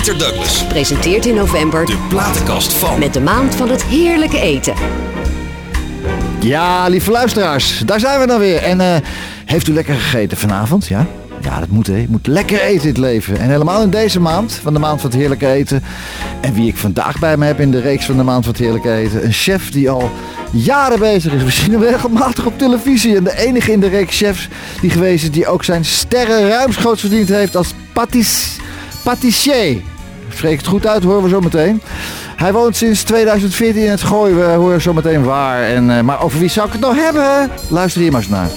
Peter Douglas. Presenteert in november De platenkast van. met de maand van het heerlijke eten. Ja, lieve luisteraars, daar zijn we dan weer. En eh, heeft u lekker gegeten vanavond? Ja? Ja, dat moet hè. Je moet lekker eten in het leven. En helemaal in deze maand, van de maand van het heerlijke eten. En wie ik vandaag bij me heb in de reeks van de maand van het heerlijke eten. Een chef die al jaren bezig is. We zien hem regelmatig op televisie. En de enige in de reeks chefs die geweest is die ook zijn sterren ruimschoots verdiend heeft als patis, patissier. Spreek het goed uit, horen we zo meteen. Hij woont sinds 2014 in het Gooi. We horen zo meteen waar. En, eh, maar over wie zou ik het nou hebben? Luister hier maar eens naar.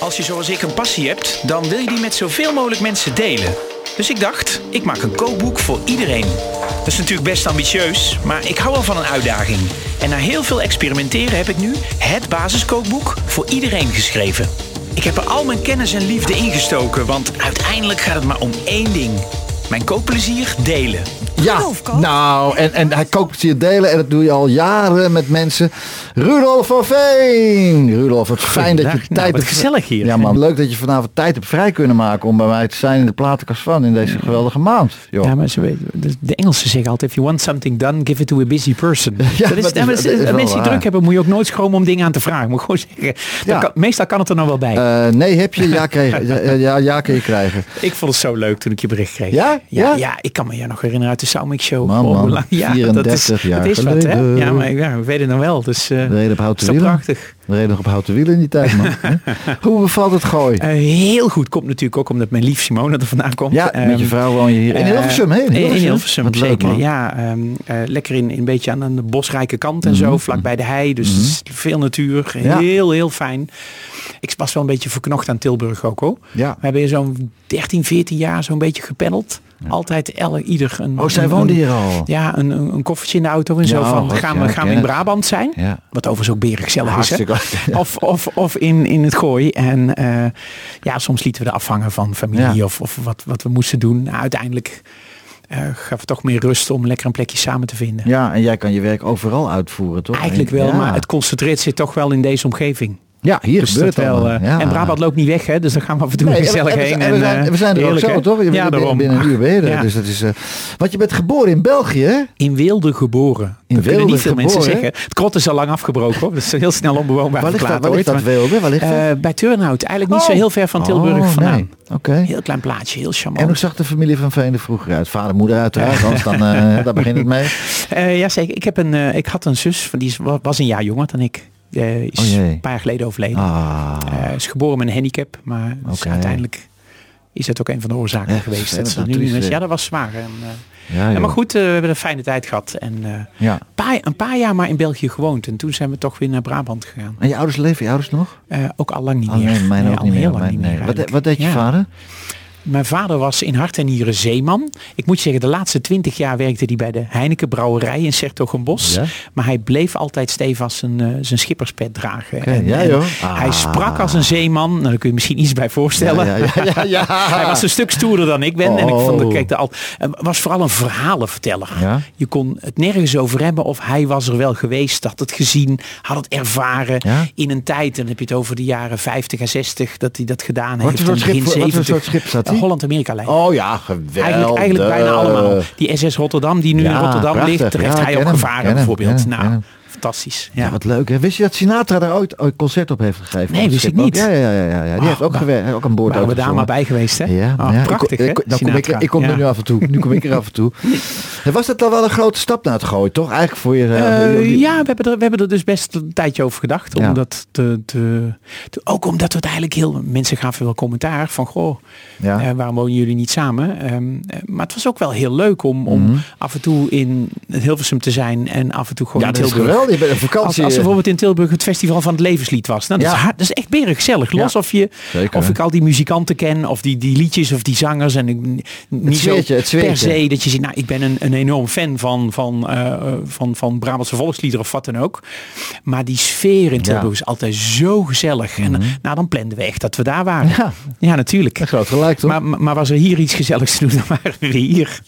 Als je zoals ik een passie hebt, dan wil je die met zoveel mogelijk mensen delen. Dus ik dacht, ik maak een kookboek voor iedereen. Dat is natuurlijk best ambitieus, maar ik hou wel van een uitdaging. En na heel veel experimenteren heb ik nu het basiskookboek voor iedereen geschreven. Ik heb er al mijn kennis en liefde ingestoken, want uiteindelijk gaat het maar om één ding. Mijn kookplezier delen. Ja, nou, en, en hij kookt hier delen en dat doe je al jaren met mensen. Rudolf van Veen! Rudolf, het fijn dat je. Nou, tijd wat hebt. gezellig hier. Ja man, leuk dat je vanavond tijd hebt vrij kunnen maken om bij mij te zijn in de platenkast van in deze geweldige maand. Joh. Ja, maar ze weten, de, Engelsen zeggen altijd, if you want something done, give it to a busy person. Ja, dat is, dat is- ja, maar dat is wel mensen die waar. druk hebben, moet je ook nooit schromen om dingen aan te vragen. Moet gewoon zeggen, Ja. kan- meestal kan het er nog wel bij. Eh, nee, heb je? Ja, kreeg, ja, ja, ja, kun je krijgen. ik vond het zo leuk toen ik je bericht kreeg. Ja? Ja, Ja? ja, ik kan me je nog herinneren uit de Soundmix Show. Man, man, lang- ja, dat 34 is, jaar dat is wat, hè? geleden. Ja, maar ja, we weten het nog wel. Dus eh We reden op houten prachtig. We reden nog op houten wielen in die tijd, man. Hoe bevalt het gooi? Eh, heel goed. Komt natuurlijk ook omdat mijn lief Simone er vandaan komt. Ja, met je Ehm, vrouw woon je hier. In Eh, Hilversum, hè? In Hilversum, Wat leuk, zeker. ja, ehm, eh, lekker in, in een beetje aan de bosrijke kant en Mhm. zo, vlak bij de hei. Dus is veel natuur. Heel, heel fijn. Ik was wel een beetje verknocht aan Tilburg ook hoor. Ja. We hebben hier zo'n 13, 14 jaar zo'n beetje gepeddeld. Altijd elle, ieder een... Oh, zij een- woonde een- hier al. Ja, een, een, een koffertje in de auto en Ja, zo van gaan we, gaan we in. Brabant zijn. Wat overigens ook berig zelf is. Hartstikke. Of, of, of in, in het gooi. En eh, ja, soms lieten we de afvangen van familie Ja. of, of wat, wat we moesten doen. Nou, uiteindelijk eh, gaf het toch meer rust om lekker een plekje samen te vinden. Ja, en jij kan je werk overal uitvoeren, toch? Eigenlijk wel, Ja. maar het concentreert zich toch wel in deze omgeving. Ja, hier Dus gebeurt het wel. eh, ja. En Brabant loopt niet weg, hè? Dus daar gaan we af en toe Nee, gezellig en, we heen. en we zijn, eh, we zijn er ook zo, toch? Je ja, binnen, binnen een uur er. Ja. Dus dat is, eh, want je bent geboren in België, hè? In Weelde geboren. In dat Weelde niet veel mensen zeggen. Het krot is al lang afgebroken. Hoor. Dat is heel snel onbewoonbaar Waar ligt dat, waar ligt dat Weelde? Waar ligt dat? Bij Turnhout. Eigenlijk niet Oh. zo heel ver van Tilburg Oh, vandaan. nee. Oké. Heel klein plaatje, heel charmant. En hoe zag de familie van Veen er vroeger uit? Vader, moeder uiteraard, anders dan, eh, daar begint het mee. Ja, zeker. Ik, heb een, ik had een zus, van die was een jaar jonger dan ik. Eh, is Oh een paar jaar geleden overleden. Ah, Eh, is geboren met een handicap, maar uiteindelijk is dat ook een van de oorzaken Echt geweest. Dat wat nu ja, dat was zwaar. En, eh, ja, maar goed, we hebben een fijne tijd gehad. En Ja. een, paar, een paar jaar maar in België gewoond. En toen zijn we toch weer naar Brabant gegaan. En je ouders leven, je ouders nog? Ook al lang niet Oh, meer. nee, mijn ook al niet meer. heel lang Mijn- niet nee. meer Wat, wat deed je Ja. vader? Mijn vader was in hart en nieren zeeman. Ik moet zeggen, de laatste twintig jaar werkte hij bij de Heineken Brouwerij in Sertogenbos. Ja. Maar hij bleef altijd stevig zijn, eh, zijn schipperspet dragen. En- ja, en joh. Hij Ah. sprak als een zeeman. Nou, daar kun je misschien iets bij voorstellen. Ja, ja, hij was een stuk stoerder dan ik ben. En ik vond, Oh. kijk, de al, was vooral een verhalenverteller. Ja. Je kon het nergens over hebben of hij was er wel geweest, had het gezien, had het ervaren in een tijd. En dan heb je het over de jaren 50 en 60 dat hij dat gedaan Wat heeft. voor en soort begin schip- wat voor 70. soort schip zat De? Holland-Amerika-lijn. Oh ja, geweldig. Eigenlijk, eigenlijk bijna allemaal. Die SS Rotterdam, die nu in Rotterdam prachtig. ligt, daar heeft hij ook gevaren bijvoorbeeld. nou. Fantastisch. Ja, Ja. wat leuk hè. Wist je dat Sinatra daar ooit een concert op heeft gegeven? Nee, het wist ik niet. Ja, ja, ja. ja, ja. Die Oh, heeft ook, waar- gewerkt, ook aan boord Waren we daar maar bij geweest, hè? Ja, Oh, ja. prachtig, ik, kom ik, ik kom er nu af en toe. Nu kom ik er af en toe. En was dat dan wel een grote stap naar het gooien, toch? Eigenlijk voor je... eh, Eh, ja, we hebben, er, we hebben er dus best een tijdje over gedacht. Omdat te, te, te- ook omdat we het eigenlijk heel... Mensen gaven wel commentaar van... Goh, Ja. eh, waarom wonen jullie niet samen? Ehm, eh, maar het was ook wel heel leuk om, om af en toe in Hilversum te zijn. En af en toe gewoon ja, in Je bent vakantie. als er bijvoorbeeld in Tilburg het festival van het levenslied was. Nou, dat, Ja. is, dat is echt berig gezellig. Los Ja. of, je, Zeker. of ik al die muzikanten ken. Of die, die liedjes of die zangers. En ik, niet zo zweertje, het zweertje. per se dat je ziet. Nou, ik ben een, een enorm fan van, van, eh, van, van Brabantse volksliederen of wat dan ook. Maar die sfeer in Tilburg Ja. is altijd zo gezellig. En nou, dan planden we echt dat we daar waren. Ja. Ja, natuurlijk. dat groot gelijk, toch? Maar, maar was er hier iets gezelligs te doen, dan waren we hier.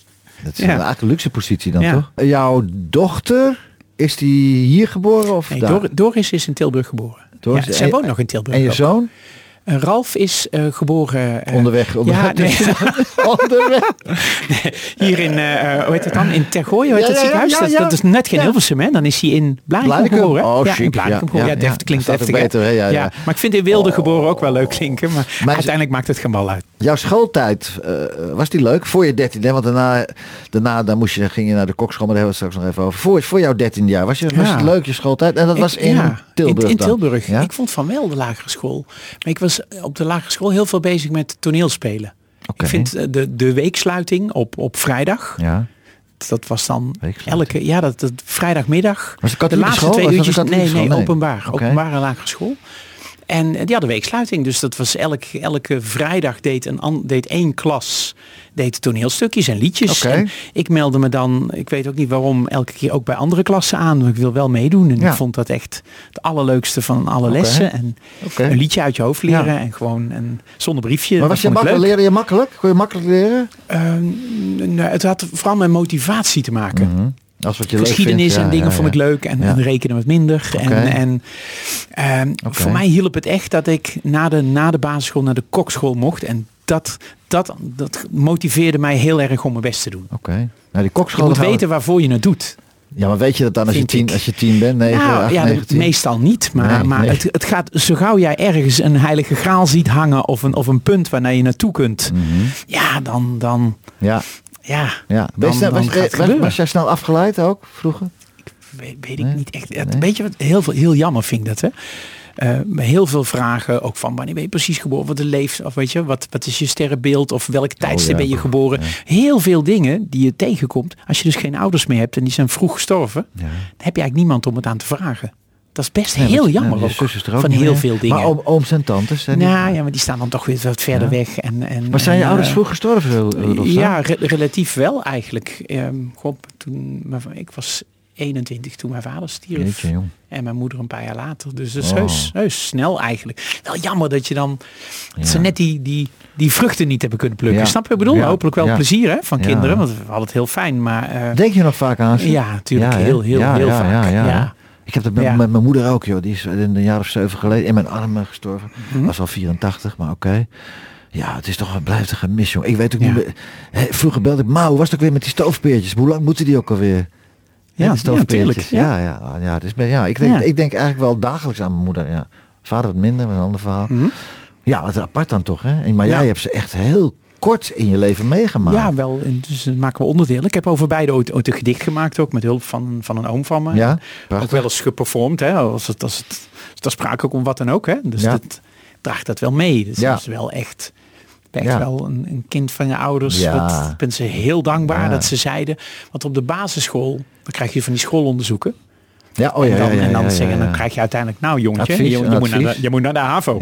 dat is ja. een luxe positie dan, Ja. toch? Jouw dochter, is die hier geboren of Nee, daar? Dor- Doris is in Tilburg geboren. Doris- ja, zij woont nog in Tilburg. en je ook. zoon? Eh, Ralf is eh, geboren... eh, Onderweg. onderweg. Ja, nee, onderweg. hier in, hoe heet het dan? In Tergooi, hoe heet Ja, het ziekenhuis? dat, is net geen. Hilversum, hè? Dan is hij in Blarikum Blarikum. geboren. Oh, ja, in Blarikum Ja, geboren. Ja, deft, ja. klinkt beter, hè? Ja, ja. Maar ik vind in Wilde geboren ook wel leuk klinken. Maar, uiteindelijk maakt het geen bal uit. Jouw schooltijd, was die leuk? Voor je dertiende, want daarna, daarna dan moest je, ging je naar de kokschool, maar daar hebben we het straks nog even over. Voor, voor jouw dertiende jaar, was, je, was het leuk je schooltijd? En dat was in Tilburg In? Tilburg. Ja? Ik vond van wel de lagere school. Maar ik was op de lagere school heel veel bezig met toneelspelen. Oké. Ik vind eh, de, de weeksluiting op, op vrijdag. Ja. Dat was dan elke, ja, dat, dat vrijdagmiddag. Was de katholieke laatste school? twee uurtjes. Nee, nee, openbaar. Oké. Openbare lagere school. En eh, die hadden weeksluiting. Dus dat was elk, elke vrijdag deed, een, deed één klas deed toneelstukjes en liedjes. En ik meldde me dan, ik weet ook niet waarom, elke keer ook bij andere klassen aan. Want ik wil wel meedoen. En Ja. ik vond dat echt het allerleukste van alle lessen. En een liedje uit je hoofd leren. Ja. En gewoon en zonder briefje. Maar was je makkelijk? Leerde je makkelijk? Kon je makkelijk leren? Nou, het had vooral met motivatie te maken. Mhm. Als wat je leuk Geschiedenis vindt, ja, en dingen ja, vond ik leuk en, en rekenen wat minder. En, en ehm, voor mij hielp het echt dat ik na de, na de basisschool naar de kokschool mocht. En dat, dat, dat motiveerde mij heel erg om mijn best te doen. Oké. Nou, die Je kokschool... moet gaan we- weten waarvoor je het doet. Ja, maar weet je dat dan als je tien, ik. als je tien bent? Negen, nou, ja, meestal niet. Maar, Nee, maar nee. Het, het gaat zo gauw jij ergens een heilige graal ziet hangen of een, of een punt waar je naartoe kunt. Mhm. Ja, dan, dan Ja, ja, ja. Dan- Was, dan was, het was, jij snel afgeleid ook vroeger? weet, weet ik Nee? niet echt. Het, Nee? Weet je wat heel, veel, heel jammer vind ik dat hè? Eh, bij heel veel vragen, ook van wanneer ben je precies geboren, wat de leeft, of weet je, wat, wat is je sterrenbeeld, of welk tijdstip Oh ja, ben je geboren. Heel veel dingen die je tegenkomt, als je dus geen ouders meer hebt en die zijn vroeg gestorven, Ja. dan heb je eigenlijk niemand om het aan te vragen. Dat is best heel jammer je ook, van heel meer. veel dingen. Maar oom- ooms en tantes? zijn die- nou ja, maar die staan dan toch weer wat verder Ja. weg. En, en, Maar zijn je en, ouders eh, vroeg gestorven? Rudolf, ja, re- relatief wel eigenlijk. Goh, toen, va- ik was 21 toen mijn vader stierf. Jeetje, jong. En mijn moeder een paar jaar later. Dus dat is Oh. heus, heus snel eigenlijk. Wel jammer dat je dan... Dat ze net die, die, die vruchten niet hebben kunnen plukken. Ja. Snap je ik bedoel? Ja. Hopelijk wel plezier hè, van kinderen. Want we hadden het heel fijn. Maar eh, Denk je nog vaak aan ze? ja, natuurlijk hè? heel, heel, heel ja, vaak. ja, ja. Ja. Ik heb dat met, Ja. met mijn moeder ook, joh. Die is een jaar of zeven geleden in mijn armen gestorven. Mhm. Was al 84, maar oké. Ja, het is toch een blijft een gemis. Ik weet ook niet Ja. meer. Vroeger belde ik, maar hoe was het ook weer met die stoofpeertjes? Hoe lang moeten die ook alweer? Ja, ja, die stoofpeertjes. Ja, ja, ja. ja, het is, bij- ja ik, denk, Ja. ik denk eigenlijk wel dagelijks aan mijn moeder. Ja. Vader wat minder, met een ander verhaal. Mhm. Ja, wat apart dan toch, hè? Maar Ja. jij hebt ze echt heel kort in je leven meegemaakt. Ja, wel. Dus dat maken we onderdeel. Ik heb over beide ooit, ooit een gedicht gemaakt. Ook met hulp van, van een oom van me. Ja, Ook wel eens geperformd. Hè, als het, als het, er sprake ook om wat dan ook. Hè. Dus Ja. dat draagt dat wel mee. Dus Ja. dat is wel echt, echt Ja. wel een, een kind van je ouders. Ja. Ik ben ze heel dankbaar Ja. dat ze zeiden. Want op de basisschool, dan krijg je van die schoolonderzoeken. Ja, oh ja, en dan, en dan zeggen, dan krijg je uiteindelijk, nou jongetje, Advies, je, moet naar de, je moet naar de HAVO.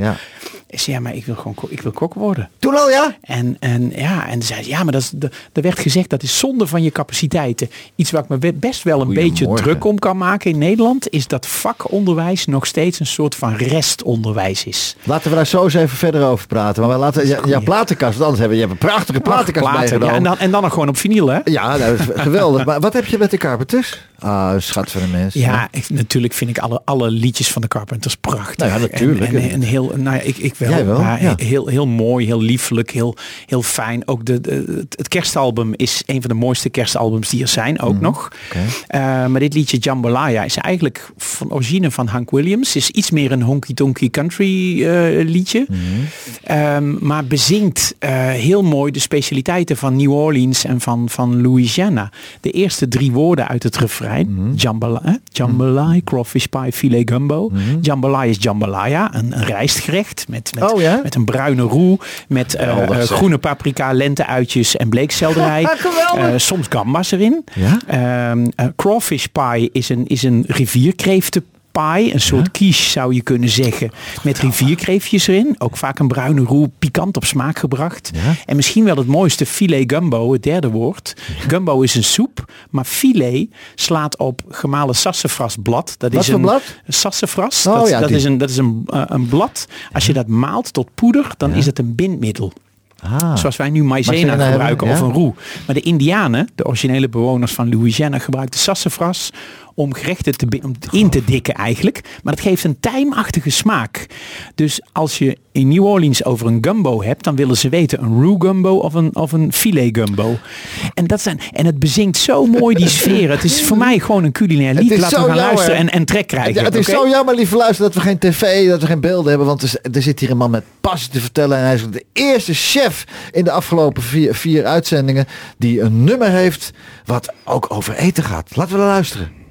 Ja. Ik zei, ja, maar ik wil gewoon ko- ik wil kok worden. Toen al, ja? En, en ja, en zei ze, ja, maar dat is, de, er werd gezegd dat is zonde van je capaciteiten. Iets waar ik me be- best wel een beetje druk om kan maken in Nederland, is dat vakonderwijs nog steeds een soort van restonderwijs is. Laten we daar zo eens even verder over praten. Maar we laten ja, jouw platenkast, want anders hebben je hebt een prachtige platenkast Platen, ja, en, dan, en dan nog gewoon op vinyl, hè? Ja, dat is geweldig. Maar wat heb je met de Carpenters? Ah, schat van een mens. Ja, ik, natuurlijk vind ik alle, alle liedjes van de Carpenters prachtig. Nou ja, natuurlijk. En, en, en heel, nou ja, ik, ik wel. Jij wel, maar ja. heel, heel mooi, heel lieflijk, heel, heel fijn. Ook de, de, het- kerstalbum is een van de mooiste kerstalbums die er zijn, ook nog. Mhm. Oké. Eh, maar dit liedje Jambalaya is eigenlijk van origine van Hank Williams. Is iets meer een honky-tonky country eh, liedje. Mhm. Ehm, maar bezingt eh, heel mooi de specialiteiten van New Orleans en van, van Louisiana. De eerste drie woorden uit het refrein. Mhm. Jambalaya, jambalaya, crawfish pie, filet gumbo. Jambalaya is jambalaya, een, een rijstgerecht met, met, Oh ja? met een bruine roe. Met eh, eh, groene paprika, lenteuitjes en bleekselderij. Eh, soms gambas erin. Ja? Ehm, eh, crawfish pie is een, is een rivierkreeftenpie. Een soort quiche zou je kunnen zeggen. Met rivierkreeftjes erin. Ook vaak een bruine roe, pikant op smaak gebracht. Ja? En misschien wel het mooiste filet gumbo, het derde woord. Gumbo is een soep, maar filet slaat op gemalen sassafrasblad. Dat Wat is een blad? sassafras. Oh dat, ja, dat is een, dat is een, eh, een blad. Als je dat maalt tot poeder, dan is het een bindmiddel. Ah. Zoals wij nu maizena gebruiken hebben, of een roe. Maar de indianen, de originele bewoners van Louisiana, gebruikten sassafras om gerechten te, om in te dikken eigenlijk. Maar dat geeft een tijmachtige smaak. Dus als je in New Orleans over een gumbo hebt, dan willen ze weten een roux gumbo of een, of een filet gumbo. En, dat zijn, en het bezinkt zo mooi die sfeer. Het is voor mij gewoon een culinair lied. Laten we gaan jammer. luisteren en, en trek krijgen. Ja, het is zo jammer, lieve luister, dat we geen tv, dat we geen beelden hebben. Want er, er zit hier een man met passie te vertellen. En hij is de eerste chef in de afgelopen vier, vier uitzendingen die een nummer heeft wat ook over eten gaat. Laten we luisteren.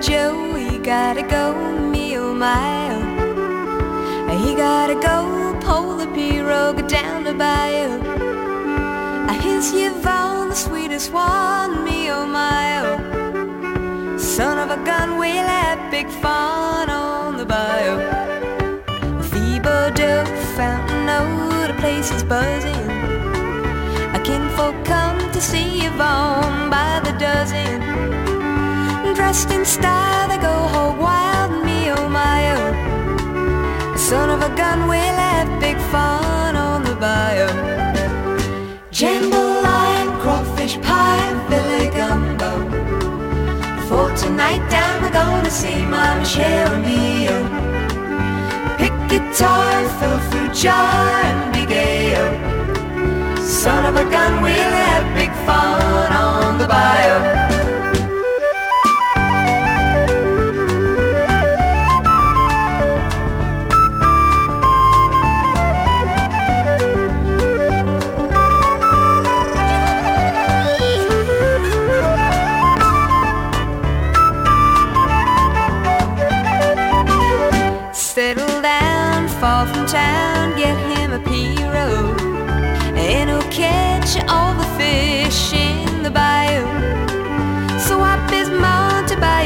Joe, he gotta go, me oh my oh. He gotta go, pull the pirogue down the bayou. Here's Yvonne, the sweetest one, me oh my oh. Son of a gun, we'll have big fun on the bayou. Thiebaudot, Fountain oh, the place is buzzing. A kinfolk come to see Yvonne by the dozen. Dressed in style, they go hog wild, me oh my oh. Son of a gun, we'll have big fun on the bayou. Jambalaya, crawfish pie, Billy gumbo. For tonight down, we're gonna see Mama Cheryl Mio. Pick guitar, fill fruit jar, and be gay. Son of a gun, we'll have big fun on the bayou.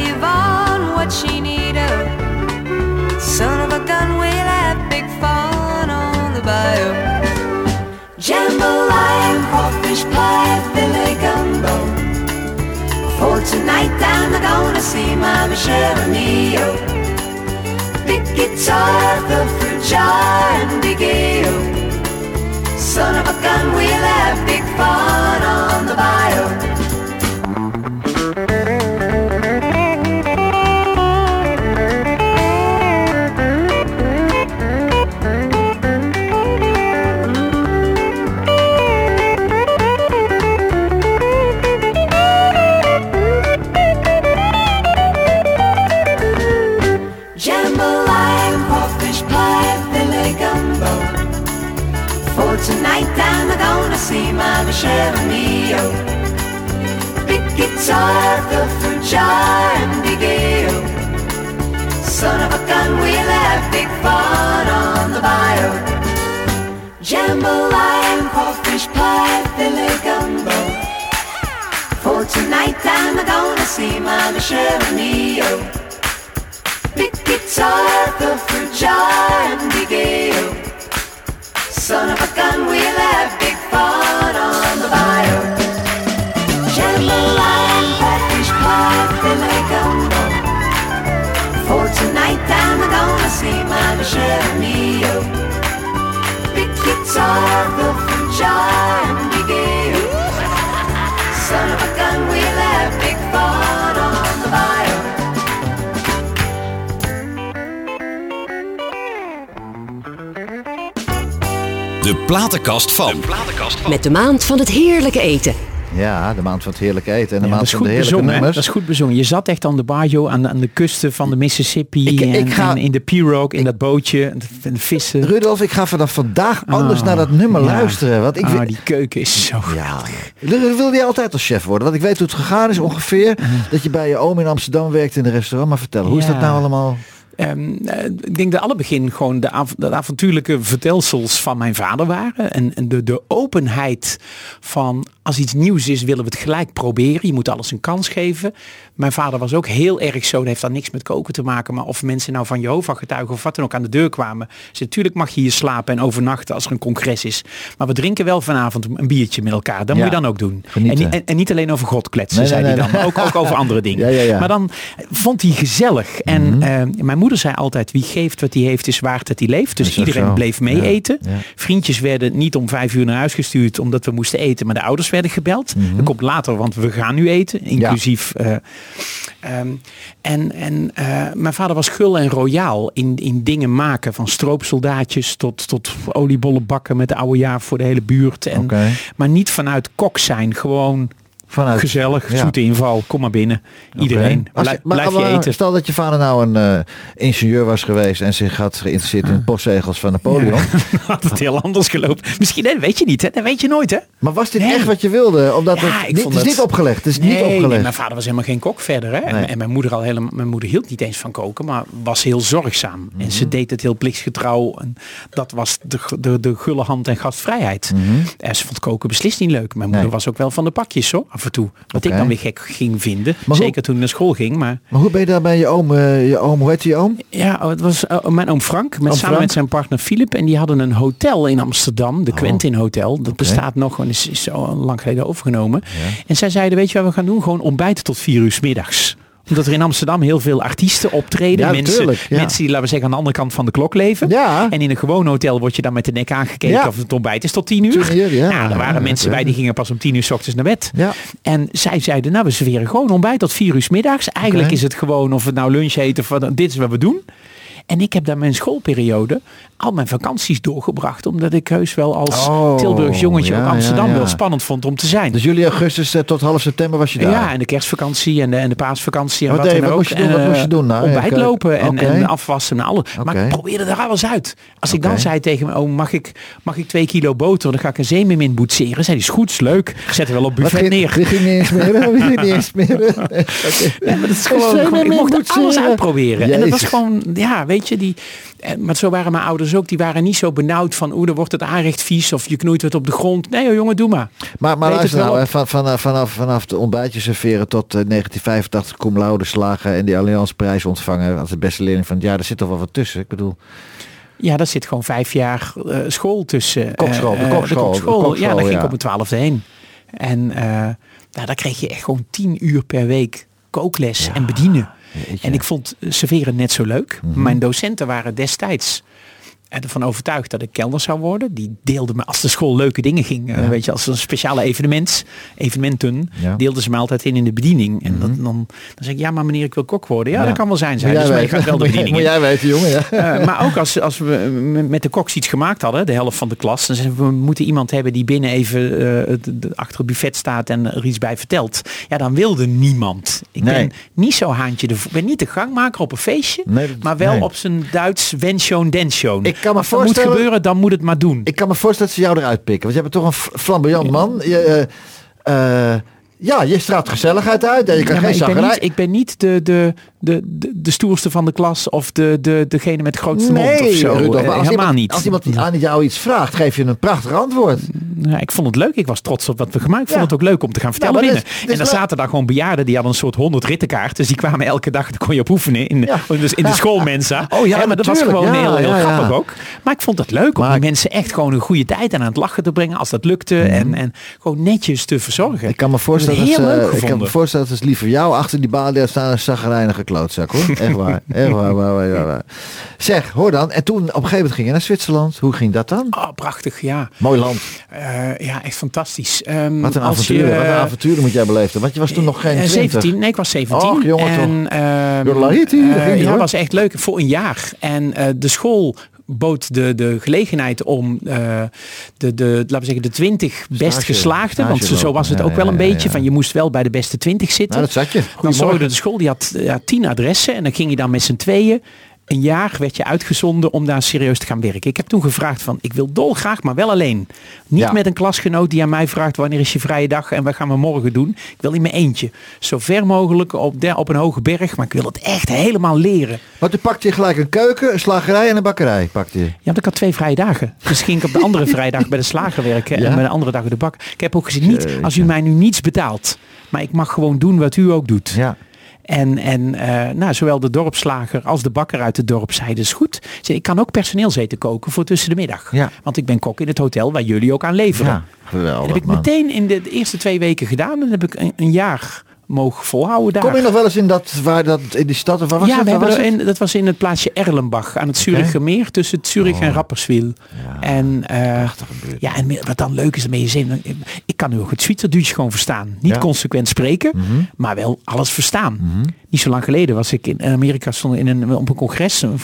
Yvonne what she need of. Son of a gun, we'll have big fun on the bayou. Jambalaya, crawfish pie, filet gumbo. For tonight we're gonna see my Michelle Neo. Big guitar, the fruit jar, and big ale. Son of a gun, we'll have big fun on the bayou. De platenkast van. Met de maand van het heerlijke eten. Ja, de maand van het heerlijke eten en de Ja, maand van de heerlijke bezongen. nummers. Dat is goed bezongen. Je zat echt aan de barjo, aan de, aan de kusten van de Mississippi. Ik- ik en, ga- en in de pirogue, in dat bootje. En de, en de vissen. Rudolf, ik ga vanaf vandaag anders Ah, naar dat nummer ja. luisteren. Want ik ah, die keuken is zo Ja, wil jij altijd als chef worden? Want ik weet hoe het gegaan is ongeveer. Dat je bij je oom in Amsterdam werkt in een restaurant. Maar vertel, hoe is dat nou allemaal? Ehm, eh, ik denk dat alle begin gewoon de, av de avontuurlijke vertelsels van mijn vader waren. En, en de, de openheid van als iets nieuws is, willen we het gelijk proberen. Je moet alles een kans geven. Mijn vader was ook heel erg zo. Dat heeft dan niks met koken te maken. Maar of mensen nou van Jehovah getuigen of wat dan ook aan de deur kwamen. Dus natuurlijk mag je hier slapen en overnachten als er een congres is. Maar we drinken wel vanavond een biertje met elkaar. Dat Ja. moet je dan ook doen. En, en, en niet alleen over God kletsen, Nee, zei nee, hij nee, dan. Ook, ook over andere dingen. Ja, ja, ja. Maar dan vond hij gezellig. En Mhm. eh, mijn moeder zei altijd, wie geeft wat hij heeft is waard dat hij leeft. Dus iedereen zo. bleef mee Ja, eten. ja. Vriendjes werden niet om vijf uur naar huis gestuurd omdat we moesten eten, maar de ouders werden gebeld. Mhm. Dat komt later, want we gaan nu eten, inclusief. eh, ehm, en en eh, mijn vader was gul en royaal in, in dingen maken, van stroopsoldaatjes tot, tot oliebollen bakken met de oude jaar voor de hele buurt. En. Maar niet vanuit kok zijn, gewoon Vanuit, gezellig, ja. zoete inval, kom maar binnen. Iedereen, Blij- maar- blijf je eten. Stel dat je vader nou een eh, ingenieur was geweest en zich had geïnteresseerd in postzegels van Napoleon. had het heel anders gelopen. Misschien, weet je niet, hè? Dat weet je nooit, hè? Maar was dit Nee. echt wat je wilde? Omdat Ja, het, ik niet, het is niet opgelegd. Het is niet Nee, nee, opgelegd. mijn vader was helemaal geen kok verder. Hè? En- Nee. En, mijn moeder al helemaal, mijn moeder hield niet eens van koken, maar was heel zorgzaam. En Mhm. ze deed het heel plichtsgetrouw. En dat was de, de, de gulle hand en gastvrijheid. Mhm. En ze vond koken beslist niet leuk. Mijn moeder Nee. was ook wel van de pakjes hoor, af en toe. Wat ik dan weer gek ging vinden. hoe- Zeker toen ik naar school ging. Maar Maar hoe ben je daar bij je oom, eh, je oom, hoe heet je oom? ja, oh, het was eh, mijn oom Frank. Met, Oom samen Frank? met zijn partner Philip. En die hadden een hotel in Amsterdam. De Quentin Hotel. Dat bestaat nog. En is, is zo lang geleden overgenomen. En zij zeiden, weet je wat we gaan doen? Gewoon ontbijten tot vier uur 's middags omdat er in Amsterdam heel veel artiesten optreden. Ja, mensen, tuurlijk, ja. mensen die, laten we zeggen, aan de andere kant van de klok leven. Ja. En in een gewoon hotel word je dan met de nek aangekeken of het ontbijt is tot tien uur. Tien uur, ja. Nou, er waren mensen bij die gingen pas om tien uur s ochtends naar bed. Ja. En zij zeiden, nou we serveren gewoon ontbijt tot vier uur 's middags. Eigenlijk is het gewoon of het nou lunch heet of wat, dit is wat we doen. En ik heb daar mijn schoolperiode al mijn vakanties doorgebracht. Omdat ik heus wel als Oh, Tilburgs jongetje ja, ook Amsterdam ja, ja. wel spannend vond om te zijn. Dus juli, augustus eh, tot half september was je daar? Ja, en de kerstvakantie en de, en de paasvakantie en Wat wat, dan wat ook. moest je doen? Wat En, moest je eh, doen nou? Ontbijt Even- lopen en, en afwassen en alles. Maar Oké. ik probeerde er alles uit. Als ik dan zei tegen me, oh, mag ik, mag ik twee kilo boter? Dan ga ik een zeemermin boetseren. Zei die, is goed, is leuk. Zet er wel op Wat buffet ging, neer. Ging niet eens? Wie ging niet eens maar dat is gewoon, gewoon- ik mocht alles uitproberen. En dat was gewoon, ja, weet je, die, eh, maar zo waren mijn ouders ook. Die waren niet zo benauwd van, oeh, dan wordt het aanrecht vies of je knoeit het op de grond. Nee, joh, jongen, doe maar. Maar, maar luister nou, hè, van, vanaf, vanaf, vanaf de ontbijtje serveren tot eh, 1985 cum laude slagen en die Allianz prijs ontvangen als de beste leerling van het jaar. Daar zit toch wel wat tussen. Ik bedoel, Ja, daar zit gewoon vijf jaar eh, school tussen. Kokschool, de Eh, eh, kokschool, de ja, daar ging ik op mijn twaalfde heen. En eh nou, daar kreeg je echt gewoon tien uur per week kookles en bedienen. Jeetje. Mhm. En ik vond eh, serveren net zo leuk. Mijn docenten waren destijds ervan overtuigd dat ik kelner zou worden. Die deelden me als de school leuke dingen ging. eh, weet je, als een speciale evenement, evenementen, Ja. Mhm. deelden ze me altijd in in de bediening. En dat, dan, dan zei ik, ja maar meneer, ik wil kok worden. Ja, Ja. dat kan wel zijn, zei dus, maar je gaat wel de bediening Moet in. jij weten, jongen. Ja. Eh, maar ook als, als we m- met de koks iets gemaakt hadden, de helft van de klas, dan zeiden we, we moeten iemand hebben die binnen even eh, de- achter het buffet staat en er iets bij vertelt. Ja, dan wilde niemand. Ik Nee. ben niet zo haantje, de, ik ben niet de gangmaker op een feestje, Nee, dat- maar wel nee. op zijn Duits wenschoon denschoon. Kan me dat moet voorstellen- gebeuren, dan moet het maar doen. Ik kan me voorstellen dat ze jou eruit pikken. Want je bent toch een flamboyant man. Je, eh, eh, ja, je straalt gezelligheid uit. En je kan Ja, geen ik, ben niet, ik ben niet de, de, de, de, de stoerste van de klas of de, de, degene met de grootste mond of zo. Rudolf, Eh, als helemaal iemand, niet. Als iemand aan jou iets vraagt, geef je een prachtig antwoord. Ja, ik vond het leuk. Ik was trots op wat we gemaakt. Ik vond Ja. het ook leuk om te gaan vertellen binnen. is- dit is en wel- zaten daar gewoon bejaarden die hadden een soort 100 rittenkaart. Dus die kwamen elke dag, daar kon je op oefenen in, Ja. dus in de schoolmensa. Oh ja, maar dat was gewoon Ja, heel, heel ja, ja. grappig ook. Maar ik vond het leuk om Maar- die mensen echt gewoon een goede tijd en aan het lachen te brengen als dat lukte. En, en gewoon netjes te verzorgen. Mhm. Ik kan me voorstellen, Dat ik kan me voorstellen dat ze liever jou achter die balie staan een zagrijnige klootzak hoor. Echt waar. Echt waar, waar, waar. Zeg, hoor dan. En toen op een gegeven moment ging je naar Zwitserland. Hoe ging dat dan? Oh, prachtig, ja. Mooi land. Eh, ja, echt fantastisch. Ehm, Wat een als avontuur. je, Wat een avontuur moet jij beleefd Want je was toen nog geen Eh, 20. 17, nee, ik was 17. Och, jongen, en, ehm, eh, ging je, ja, hoor. was echt leuk voor een jaar. En eh, de school bood de, de gelegenheid om eh, de, de, laten we zeggen, de 20 best Stage- geslaagden. Want zo was het ook wel een ja, beetje. ja. Van je moest wel bij de beste 20 zitten. Nou, dat zat je. Dan zorgde de school, die had ja, tien adressen. En dan ging je dan met z'n tweeën. Een jaar werd je uitgezonden om daar serieus te gaan werken. Ik heb toen gevraagd van, ik wil dolgraag, maar wel alleen. Niet Ja. met een klasgenoot die aan mij vraagt, wanneer is je vrije dag en wat gaan we morgen doen. Ik wil in mijn eentje. Zo ver mogelijk op, de, op een hoge berg, maar ik wil het echt helemaal leren. Want toen pakte je gelijk een keuken, een slagerij en een bakkerij. Pakte je. Ja, want ik had twee vrije dagen. Dus ging ik op de andere vrijdag bij de slager werken Ja? en bij de andere dag de bak. Ik heb ook gezegd, niet als u mij nu niets betaalt, maar ik mag gewoon doen wat u ook doet. Ja. En, en eh, nou, zowel de dorpsslager als de bakker uit het dorp zeiden, is goed. Ik kan ook personeelseten koken voor tussen de middag. Ja. Want ik ben kok in het hotel waar jullie ook aan leveren. Ja, geweldig dat heb ik meteen in de, de eerste twee weken gedaan. En dan heb ik een, een jaar mogen volhouden daar. Kom je nog wel eens in dat, waar dat, in die stad? Of waar was ja, het? we hebben in, dat was in het plaatsje Erlenbach aan het Zuricher meer tussen het Zurich Oh. en Rapperswil. En, eh, ja, en wat dan leuk is ermee is, in- ik kan nu ook het Zwitserduits gewoon verstaan. Niet Ja. Mhm. consequent spreken, maar wel alles verstaan. Niet zo lang geleden was ik in Amerika stond in een, op een congres, een,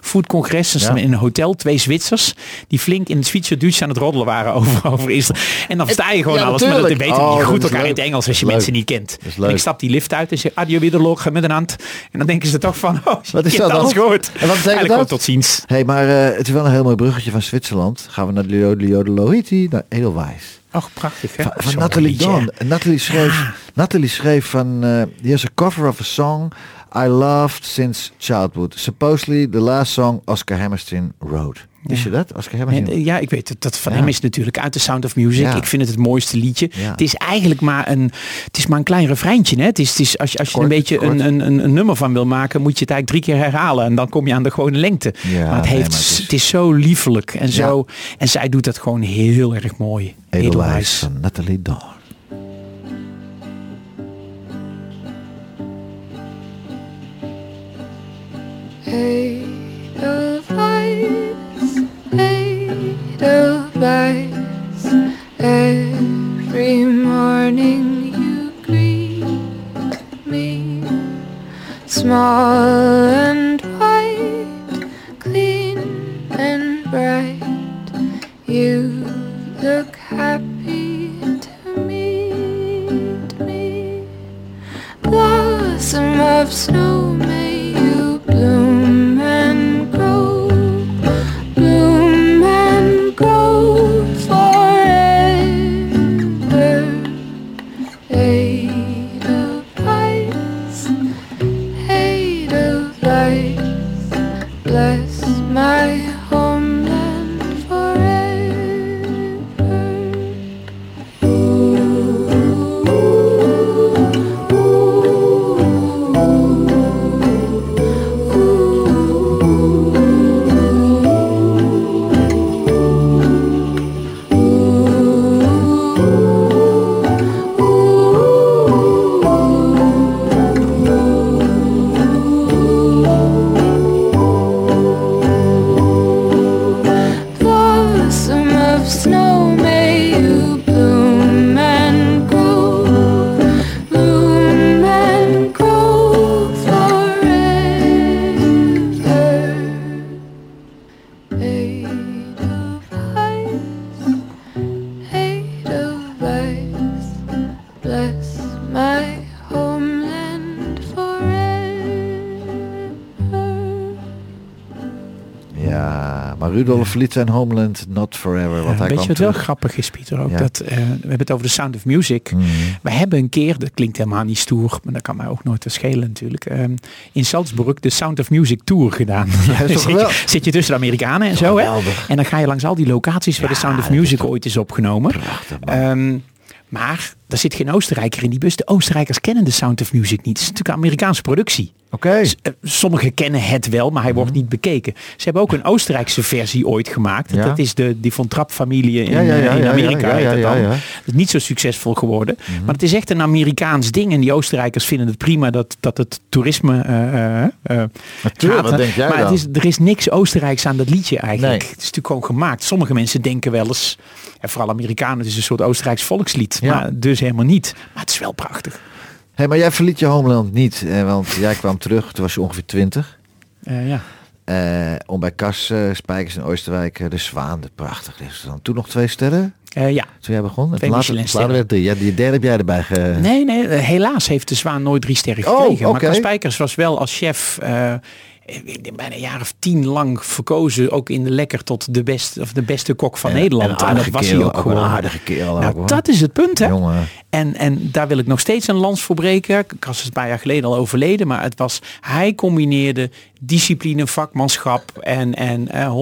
foodcongres, Ja. in een hotel, twee Zwitsers, die flink in het Zwitserduits aan het roddelen waren over, over Israël. En dan versta je gewoon Ja, alles, maar dat weten Oh, niet dat goed elkaar in het Engels als je Dat mensen niet kent. Ik stap die lift uit en zeg adieu wiederloog met een hand. En dan denken ze toch van, oh, Wat is dat dan? gehoord. En wat betekent Eigenlijk dat? tot ziens. hey, maar eh, het is wel een heel mooi bruggetje van Zwitserland. Gaan we naar de Jodelohiti, naar Edelweiss. Och, prachtig hè. Van, van Nathalie Dawn. schreef, Ja. Nathalie schreef van, eh here's a cover of a song I loved since childhood. Supposedly the last song Oscar Hammerstein wrote. Wist je dat? Oscar Hammerstein. En, eh, ja, ik weet het. Dat van Ja. hem is natuurlijk uit The Sound of Music. Ja. Ik vind het het mooiste liedje. Ja. Het is eigenlijk maar een, het is maar een klein refreintje. Hè? Het is, het is, als je, als je Kort, er een beetje een, een, een, een nummer van wil maken, moet je het eigenlijk drie keer herhalen. En dan kom je aan de gewone lengte. Ja, maar het, nee, heeft, maar het is- het is zo liefelijk. En, zo, en zij doet dat gewoon heel erg mooi. Edelweiss Edelweiss. van Nathalie Dawn. Edelweiss, Edelweiss. Every morning you greet me, small and white, clean and bright. You look happy to meet me. Blossom of snow, Rudolf verliet zijn homeland not forever. Want hij Weet je wat wel grappig is, Pieter? Ook dat, eh, we hebben het over de Sound of Music. Mhm. We hebben een keer, dat klinkt helemaal niet stoer, maar dat kan mij ook nooit wat schelen natuurlijk. ehm, in Salzburg de Sound of Music Tour gedaan. zit, je, zit je tussen de Amerikanen en zo, hè? En dan ga je langs al die locaties waar de Sound of Music ooit is opgenomen. Ehm, maar er zit geen Oostenrijker in die bus. De Oostenrijkers kennen de Sound of Music niet. Het is natuurlijk een Amerikaanse productie. Oké. S- eh, Sommigen kennen het wel, maar hij wordt Mhm. niet bekeken. Ze hebben ook een Oostenrijkse versie ooit gemaakt. Ja. Dat is de, die von Trapp-familie in, Ja, ja, ja, in Amerika. ja, dan. Dat is niet zo succesvol geworden. Maar het is echt een Amerikaans ding. En die Oostenrijkers vinden het prima dat, dat het toerisme eh, eh, eh, Natuurlijk, wat denk jij maar dan? Het is, er is niks Oostenrijks aan dat liedje eigenlijk. Nee. Het is natuurlijk gewoon gemaakt. Sommige mensen denken wel eens, en vooral Amerikanen, het is een soort Oostenrijks volkslied. Ja. Maar dus helemaal niet. Maar het is wel prachtig. Hey, maar jij verliet je homeland niet, eh, want jij kwam terug, toen was je ongeveer 20. Eh, ja. Eh, om bij Kas eh, Spijkers in Oosterwijk de Zwaan, de prachtig restaurant. Toen nog twee sterren, Eh, ja. toen jij begon. Twee later, later werd drie. Ja, die derde heb jij erbij ge... Nee, nee, helaas heeft de Zwaan nooit drie sterren Oh, gekregen. Maar oké. Cas Spijkers was wel als chef bijna een jaar of tien lang verkozen, ook in de lekker tot de beste, of de beste kok van En- Nederland. en dat was kerel, hij ook ook een gewoon. aardige kerel nou, dat is het punt, hè? Jongen. En, en daar wil ik nog steeds een lans voor breken. Kas is een paar jaar geleden al overleden, maar het was, hij combineerde discipline, vakmanschap en, en eh,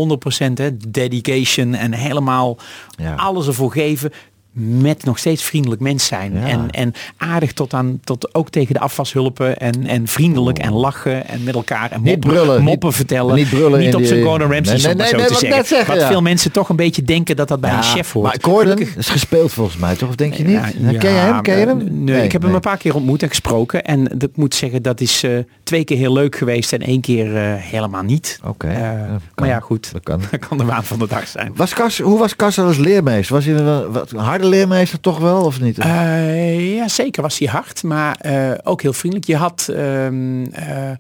100% hè, dedication en helemaal Ja. alles ervoor geven. Met nog steeds vriendelijk mens zijn. Ja. En, en aardig tot aan, tot ook tegen de afwashulpen. En, en vriendelijk en lachen en met elkaar. En Niet moppen, brullen, moppen niet- vertellen. niet brullen in op zijn Gordon Ramsay, Nee, nee, zo nee, te zeggen. Wat ja. veel mensen toch een beetje denken dat dat bij een chef hoort. Maar Gordon Gelukkig- is gespeeld volgens mij, toch? Of denk je niet? ja, ken je hem? Ken je hem? Nee, ik heb hem een paar keer ontmoet en gesproken. En dat- ik moet zeggen, dat is eh, twee keer heel leuk geweest en één keer eh, helemaal niet. Oké, Eh, maar ja, goed. Dat kan. Dat kan de waan van de dag zijn. Was Kas, hoe was Kas als leermeester? Was hij een, wel- wat, een harde leermeester toch wel, of niet? Eh, ja, zeker was hij hard, maar eh, ook heel vriendelijk. Je had ehm, eh,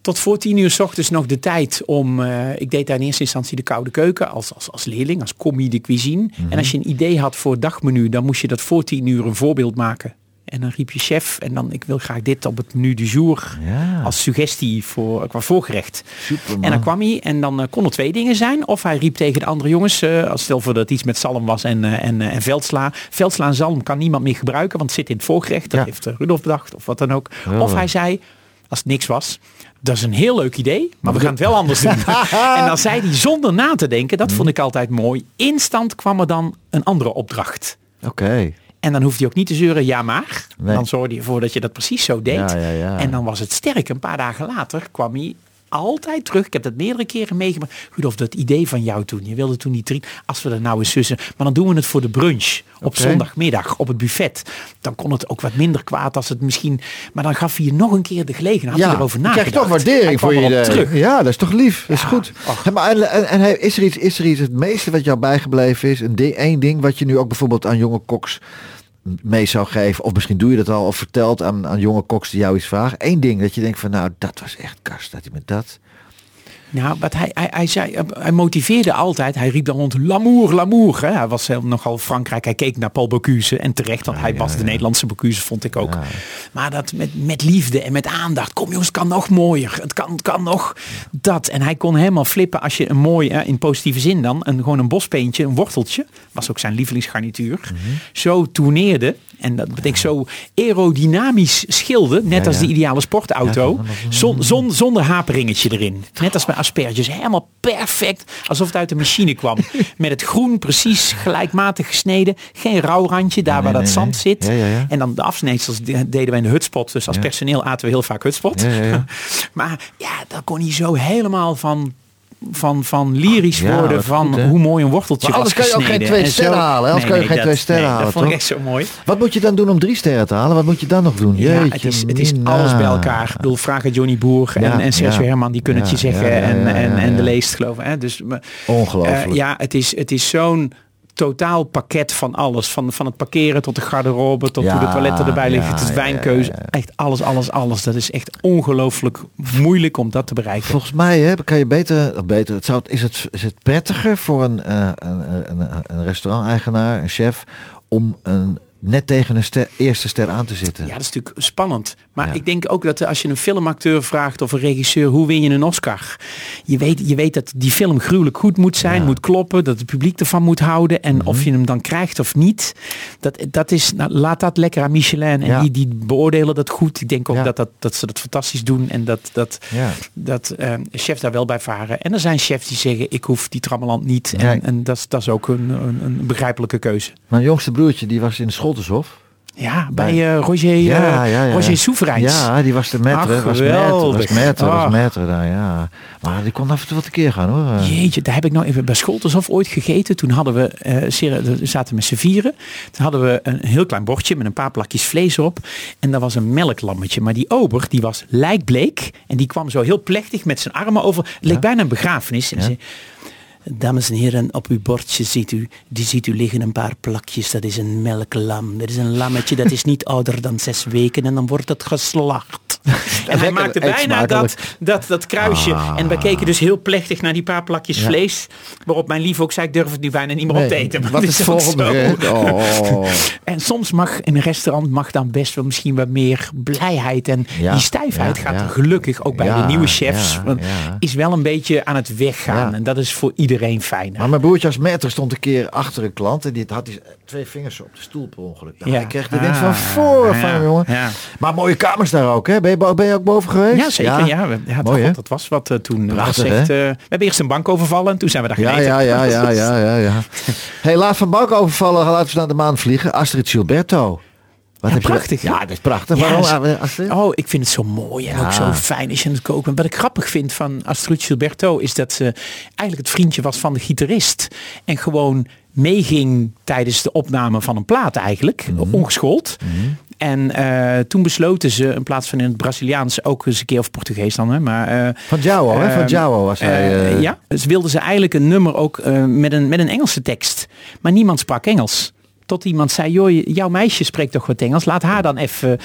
tot voor tien uur s ochtends nog de tijd om... ik deed daar in eerste instantie de koude keuken als, als, als leerling, als commis de cuisine. En als je een idee had voor het dagmenu, dan moest je dat voor tien uur een voorbeeld maken. En dan riep je chef en dan ik wil graag dit op het menu du jour Ja. als suggestie voor qua voorgerecht. Superman. En dan kwam hij en dan eh, kon er twee dingen zijn. Of hij riep tegen de andere jongens, eh, als stel voor dat het iets met zalm was en, eh, en, en veldsla. Veldsla en zalm kan niemand meer gebruiken, want het zit in het voorgerecht. Dat Ja. heeft Rudolf bedacht of wat dan ook. Ja. Of hij zei, als het niks was, dat is een heel leuk idee, maar we gaan het wel anders doen. en dan zei hij zonder na te denken, dat vond ik altijd mooi. Instant kwam er dan een andere opdracht. Oké. En dan hoefde hij ook niet te zeuren, ja maar. Nee. Dan zorgde je ervoor dat je dat precies zo deed. Ja, ja, ja. En dan was het sterk. Een paar dagen later kwam hij altijd terug. Ik heb dat meerdere keren meegemaakt. Rudolf, dat idee van jou toen. Je wilde toen niet drinken. Als we dat nou eens zussen. Maar dan doen we het voor de brunch. Op zondagmiddag. Op het buffet. Dan kon het ook wat minder kwaad als het misschien... Maar dan gaf hij je nog een keer de gelegenheid. Had erover dan krijg toch waardering voor je terug. Ja, dat is toch lief. Dat is Ja, goed. maar en, en, is, er iets, is er iets, het meeste wat jou bijgebleven is, een ding, één ding wat je nu ook bijvoorbeeld aan jonge koks mee zou geven, of misschien doe je dat al, of vertelt aan, aan jonge koks die jou iets vragen. Eén ding dat je denkt van, nou, dat was echt kast, dat hij met dat. Nou, wat hij, hij, hij, zei, hij motiveerde altijd. Hij riep dan rond l'amour, l'amour. hè. Hij was heel- nogal Frankrijk. Hij keek naar Paul Bocuse. En terecht, want hij was de Nederlandse Bocuse, vond ik ook. Maar dat met, met liefde en met aandacht. Kom jongens, het kan nog mooier. Het kan, het kan nog dat. En hij kon helemaal flippen als je een mooi, in positieve zin dan, een, gewoon een bospeentje, een worteltje. Was ook zijn lievelingsgarnituur. Mhm. Zo tourneerde. En dat betekent zo aerodynamisch schilde. Net als de ideale sportauto. Zon, zon, zonder haperingetje erin. Net als bij asperges. Helemaal perfect. Alsof het uit de machine kwam. Met het groen precies gelijkmatig gesneden. Geen rauw randje daar Nee, waar dat zand nee. zit. En dan de afsneedsels deden we in de hutspot. Dus als personeel aten we heel vaak hutspot. Maar ja, daar kon hij zo helemaal van... Van, van lyrisch Ja, worden van goed, hoe mooi een worteltje Maar was anders kan je ook geen twee sterren halen? Anders kan je geen dat- twee sterren nee, halen, Dat vond ik echt zo mooi. Wat moet je dan doen om drie sterren te halen? Wat moet je dan nog doen? Ja, Jeetje, het is, het is alles bij elkaar. Ik bedoel, vraag aan Johnny Boer en, Ja, en Sergio ja. Herman, die kunnen het je Ja, zeggen. ja, ja, en, ja, en, ja, en de ja. leest geloven. Hè? Dus, maar, Ongelooflijk. eh, ja, het is, het is zo'n totaal pakket van alles. Van, van het parkeren tot de garderobe, tot Ja, hoe de toiletten erbij liggen, ja, tot de wijnkeuze. ja. Echt alles, alles, alles. Dat is echt ongelooflijk moeilijk om dat te bereiken. Volgens mij hè, kan je beter, beter het zou, is, het, is het prettiger voor een, eh, een, een, een restauranteigenaar, een chef, om een, net tegen een ster, eerste ster aan te zitten. Ja, dat is natuurlijk spannend. Maar Ja. ik denk ook dat als je een filmacteur vraagt of een regisseur, hoe win je een Oscar? Je weet, je weet dat die film gruwelijk goed moet zijn, Ja. Mhm. moet kloppen, dat het publiek ervan moet houden. En of je hem dan krijgt of niet, dat, dat is, nou, laat dat lekker aan Michelin. En Ja. die, die beoordelen dat goed. Ik denk ook dat, dat, dat ze dat fantastisch doen en dat, dat, dat eh, chefs daar wel bij varen. En er zijn chefs die zeggen, ik hoef die trammeland niet. En, en dat, is- dat is ook een, een, een begrijpelijke keuze. Mijn jongste broertje die was in de Scholtenshof. Ja, bij Bij- eh, Roger, eh, Ja, ja, ja. Roger Soevereins. Ja, die was de metre. Ach, was metre, was metre, Ah. daar, ja. Maar die kon af en toe wat een keer gaan hoor. Jeetje, daar heb ik nou even bij Scholtenshof ooit gegeten. Toen hadden we, we zaten met z'n vieren. Toen hadden we een heel klein bordje met een paar plakjes vlees op. En daar was een melklammetje. Maar die ober, die was lijkbleek. En die kwam zo heel plechtig met zijn armen over. Het leek bijna een begrafenis. En. Dames en heren, op uw bordje ziet u, die ziet u liggen een paar plakjes. Dat is een melklam. Dat is een lammetje, dat is niet ouder dan zes weken en dan wordt het geslacht. En hij maakte bijna dat, dat, dat kruisje. Ah. En wij keken dus heel plechtig naar die paar plakjes Ja. vlees. Waarop mijn lief ook zei, ik durf het nu bijna niet meer op te eten. Wat is volgende? Oh. En soms mag in een restaurant mag dan best wel misschien wat meer blijheid. En Ja, die stijfheid ja, gaat gelukkig ook bij de nieuwe chefs. want is wel een beetje aan het weggaan. En dat is voor iedereen iedereen fijn. Maar mijn broertje als meter stond een keer achter een klant en die had die twee vingers op de stoel per ongeluk. Nou, Ja. Hij kreeg de wind Ah, van voor ja, van jongen. ja. Maar mooie kamers daar ook, hè? Ben je, ben je ook boven geweest? Ja, zeker. Ja, we- ja, Mooi, dat, was wat eh, toen. Dat Prachtig, was echt, eh, we hebben eerst een bank overvallen en toen zijn we daar Ja, ja, ja, ja, ja, ja, ja. hey, laat van bank overvallen, laten we naar de maan vliegen. Astrid Gilberto. Wat je- prachtig? Ja, dat is prachtig. Ja, Waarom, ze- Astrid? Oh, ik vind het zo mooi en Ja. ook zo fijn je aan het koken. Wat ik grappig vind van Astrid Gilberto is dat ze eigenlijk het vriendje was van de gitarist. En gewoon meeging tijdens de opname van een plaat eigenlijk, Mhm. ongeschoold. En eh, toen besloten ze in plaats van in het Braziliaans ook eens een keer of Portugees dan, hè, maar eh, Van Joao, hè? Van Ehm, Joao was hij. eh, eh, ja, dus wilden ze eigenlijk een nummer ook met, een, met een Engelse tekst. Maar niemand sprak Engels. Tot iemand zei, joh, jouw meisje spreekt toch wat Engels, laat haar dan even.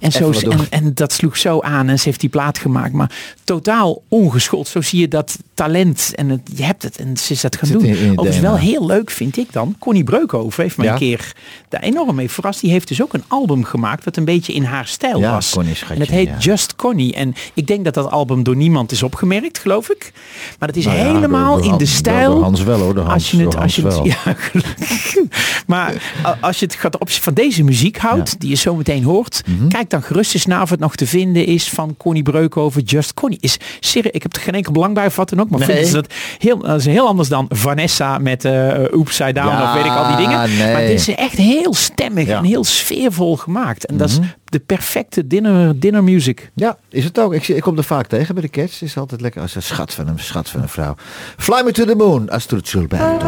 En, zo, en, en dat sloeg zo aan en ze heeft die plaat gemaakt. Maar totaal ongeschoold. Zo zie je dat talent en het, je hebt het en ze is dat gaan doen. het Overigens wel heel leuk vind ik dan. Connie Breukhoven heeft me Ja. een keer daar enorm mee verrast. Die heeft dus ook een album gemaakt wat een beetje in haar stijl Ja, was. Connie schatje, en het heet ja. Just Connie. En ik denk dat dat album door niemand is opgemerkt, geloof ik. Maar het is Nou helemaal door- door in de stijl. Hans wel, hoor, door Hans- als je het, als je het, ja, maar als je het gaat op van deze muziek houdt, Ja. Mhm. die je zo meteen hoort, kijk dan gerust eens naar of het nog te vinden is van Connie Breukhoven. Just Connie is serieus. Ik heb er geen enkel belang bij wat dan ook, maar Nee. dat heel, dat is heel anders dan Vanessa met eh Upside Down Ja, of weet ik al die dingen. nee. Maar het is echt heel stemmig Ja. Mhm. en heel sfeervol gemaakt. En dat is de perfecte dinner, dinner music. Ja, is het ook. Ik, ik kom er vaak tegen bij de Cats. Is altijd lekker. Als een schat van een schat van een vrouw. Fly me to the moon, Astrid Gilberto.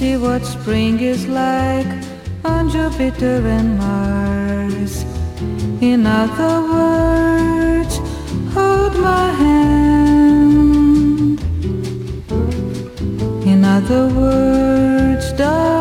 See what spring is like on Jupiter and Mars. In other words, hold my hand. In other words, darling,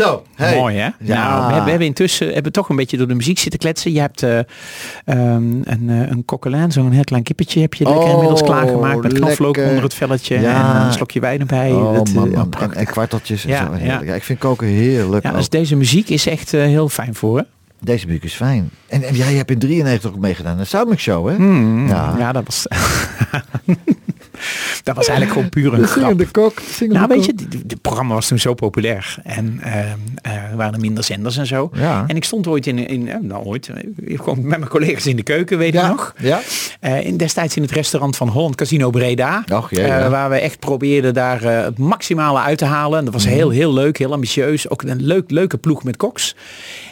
Zo. Hey. Mooi hè? Ja. Nou, we hebben, we hebben intussen hebben toch een beetje door de muziek zitten kletsen. Je hebt eh, ehm, een, uh, een coquelin, zo'n heel klein kippetje heb je lekker Oh, inmiddels klaargemaakt met knoflook lekker. onder het velletje Ja. en een slokje wijn erbij. Oh, Dat, eh, man. En, kwarteltjes. En Ja, zo. Heerlijk. ja. Ik vind koken heerlijk. ja, ook. dus deze muziek is echt heel fijn voor hè? Deze muziek is fijn. En, en jij hebt in 93 ook meegedaan. De Soundmix Show, hè? Mm, Ja. ja. dat was... dat was eigenlijk gewoon puur een De grap. kok. de Nou, weet je, het programma was toen zo populair. En er waren er minder zenders en zo. Ja. En ik stond ooit in, in eh, nou ooit, gewoon met mijn collega's in de keuken, weet Ja. ik nog. Ja. In, destijds in het restaurant van Holland Casino Breda. Och, jee, ja. waar we echt probeerden daar het maximale uit te halen. En dat was Mhm. heel, heel leuk, heel ambitieus. Ook een leuk, leuke ploeg met koks.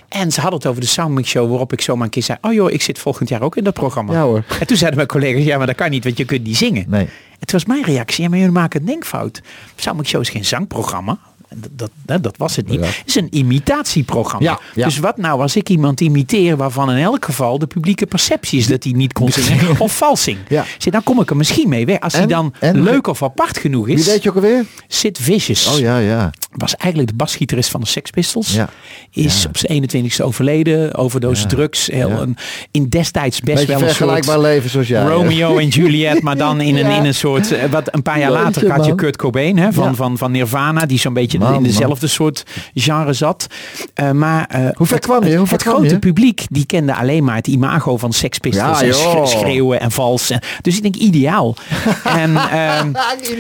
En ze hadden het over de Soundmix Show, waarop ik zomaar een keer zei, oh joh, ik zit volgend jaar ook in dat programma. Ja, hoor. En toen zeiden mijn collega's, ja, maar dat kan niet, want je kunt niet zingen. Nee. Toen was mijn reactie, ja, maar jullie maken een denkfout. Soundmix Show is geen zangprogramma. Dat, dat, dat, was het niet. Ja. Het is een imitatieprogramma. Ja, ja. Dus wat nou als ik iemand imiteer waarvan in elk geval de publieke perceptie is dat hij niet kon zingen of vals zingt. Ja. Zie, dan kom ik er misschien mee weg. Als hij dan en- leuk of apart genoeg Wie is. deed je ook alweer? Sid Vicious Oh ja, ja. was eigenlijk de basgitarist van de Sex Pistols. Ja. Is op zijn 21ste overleden. Overdose Ja. drugs. Heel een, in destijds best Beetje wel een vergelijkbaar soort leven zoals jij. Romeo en Juliet. Maar dan in een, in een soort... eh, Wat een paar jaar later had je. Kurt Cobain hè, van, van, van Nirvana. Die zo'n beetje Man, in man. dezelfde soort genre zat. Eh, maar eh, Hoe ver het- kwam je? Hoe ver Het kwam grote je? publiek die kende alleen maar het imago van Sex Pistols. Ja, en joh. schreeuwen en vals. En- Dus ik denk ideaal. en... ehm,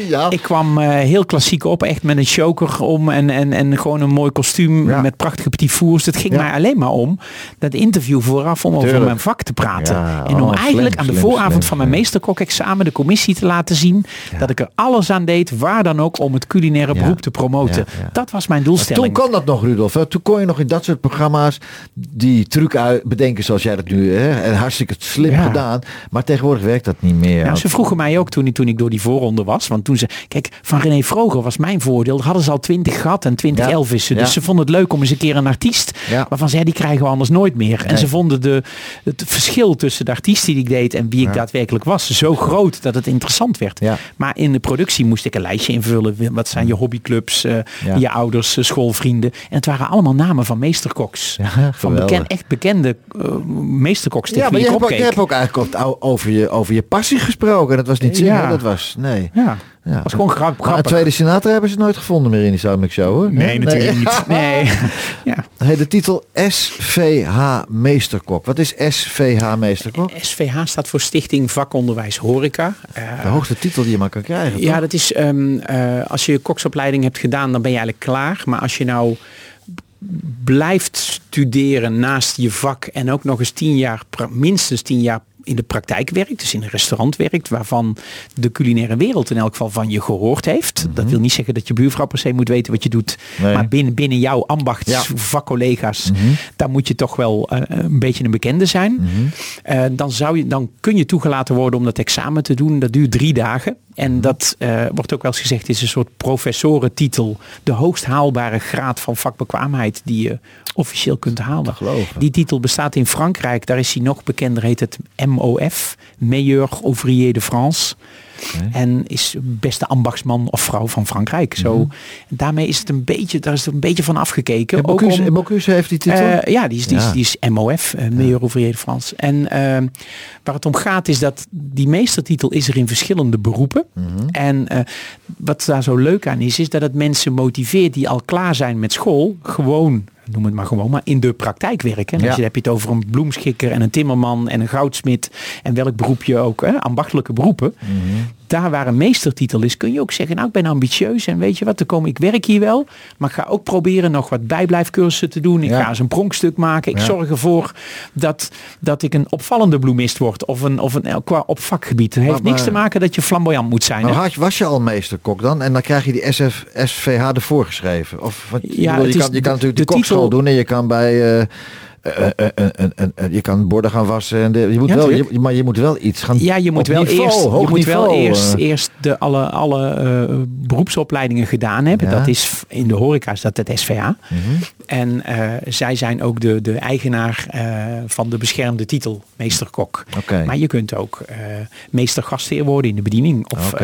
ja. ik kwam eh, heel klassiek op, echt met een choker om en, en, en gewoon een mooi kostuum Ja. met prachtige petit fours. Het ging mij alleen maar om dat interview vooraf om over mijn vak te praten. Ja, en om oh, eigenlijk slim, aan de vooravond slim, van mijn meesterkok-examen de commissie te laten zien dat ik er alles aan deed, waar dan ook, om het culinaire beroep te promoten. Ja. Dat was mijn Toen doelstelling. kon dat nog, Rudolf. hè? Toen kon je nog in dat soort programma's die truc uit bedenken zoals jij dat nu... Hè? En hartstikke slim Ja. gedaan. Maar tegenwoordig werkt dat niet meer. Nou, ze vroegen mij ook toen, ik- toen ik door die voorronde was. Want toen ze, kijk, van René Vroger was mijn voordeel. Hadden ze al twintig gehad en twintig Ja. Elvissen. Dus Ja. ze vonden het leuk om eens een keer een artiest. Ja. Waarvan ze, ja, die krijgen we anders nooit meer. En Nee. ze vonden de, het verschil tussen de artiest die ik deed en wie ik Ja. daadwerkelijk was. Zo groot dat het interessant werd. Ja. Maar in de productie moest ik een lijstje invullen. Wat zijn je hobbyclubs, eh, Ja. je ouders, eh, schoolvrienden. En het waren allemaal namen van meesterkoks. Ja, van bekend, echt bekende eh, meesterkoks Ja, maar je ik hebt, ook, je hebt ook eigenlijk over je, over je passie gesproken. Dat was niet Ja. dat was... Nee. Ja, Ja. was gewoon grap, Maar een grappig. tweede Sinatra hebben ze nooit gevonden meer in die Soundmix Show, hoor. Nee, natuurlijk niet. Nee. ja. Hey, de titel SVH Meesterkok. Wat is SVH Meesterkok? SVH staat voor Stichting Vakonderwijs Horeca. Eh, De hoogste titel die je maar kan krijgen, ja, toch? dat is ehm, eh, als je je koksopleiding hebt gedaan, dan ben je eigenlijk klaar. Maar als je nou blijft studeren naast je vak en ook nog eens tien jaar, minstens tien jaar in de praktijk werkt, dus in een restaurant werkt, waarvan de culinaire wereld in elk geval van je gehoord heeft. Dat wil niet zeggen dat je buurvrouw per se moet weten wat je doet, Mhm. Nee. maar binnen, binnen jouw ambachtsvakcollega's, Mhm. daar moet je toch wel eh, een beetje een bekende zijn. Mhm. Eh, dan, zou je, dan kun je toegelaten worden om dat examen te doen. Dat duurt drie dagen. En dat eh, wordt ook wel eens gezegd, is een soort professorentitel. De hoogst haalbare graad van vakbekwaamheid die je officieel kunt halen. Die titel bestaat in Frankrijk. Daar is hij nog bekender, heet het MOF. Meilleur Ouvrier de France. En is beste ambachtsman of vrouw van Frankrijk. Zo, Mhm. daarmee is het een beetje, daar is het een beetje van afgekeken. En Ook Bocuse, om- en Bocuse heeft die titel? eh, ja, die is, die, is, die is MOF, uh, Meilleur Ouvrier de France. En eh, waar het om gaat is dat die meestertitel is er in verschillende beroepen. Mhm. En eh, wat daar zo leuk aan is, is dat het mensen motiveert die al klaar zijn met school, gewoon, noem het maar gewoon, maar in de praktijk werken. En Ja. als je heb je het over een bloemschikker en een timmerman en een goudsmid en welk beroep je ook, hè, ambachtelijke beroepen. Mhm. Daar waar een meestertitel is, kun je ook zeggen, nou ik ben ambitieus en weet je wat, er kom, ik werk hier wel, maar ik ga ook proberen nog wat bijblijfcursussen te doen. Ik Ja. ga eens een pronkstuk maken. Ik Ja. zorg ervoor dat, dat ik een opvallende bloemist word of een, of een eh, qua op vakgebied. Het heeft Maar- niks maar- te maken dat je flamboyant moet zijn. Je- was je al meesterkok dan? En dan krijg je die SF, SVH ervoor geschreven? Of, want, ik Ja, bedoel, je, kan, je kan natuurlijk de, de kokschool titel- doen en je kan bij... eh, eh, eh, eh, je kan borden gaan wassen. En de, je moet Ja, wel, je, maar je moet wel iets gaan Ja, je moet wel niveau, eerst, je moet wel eerst, eerst de alle, alle beroepsopleidingen gedaan hebben. Ja. Dat is in de horeca is dat het SVA. Mhm. En zij zijn ook de, de eigenaar van de beschermde titel meesterkok. Oké. Maar je kunt ook meester gastheer worden in de bediening. Of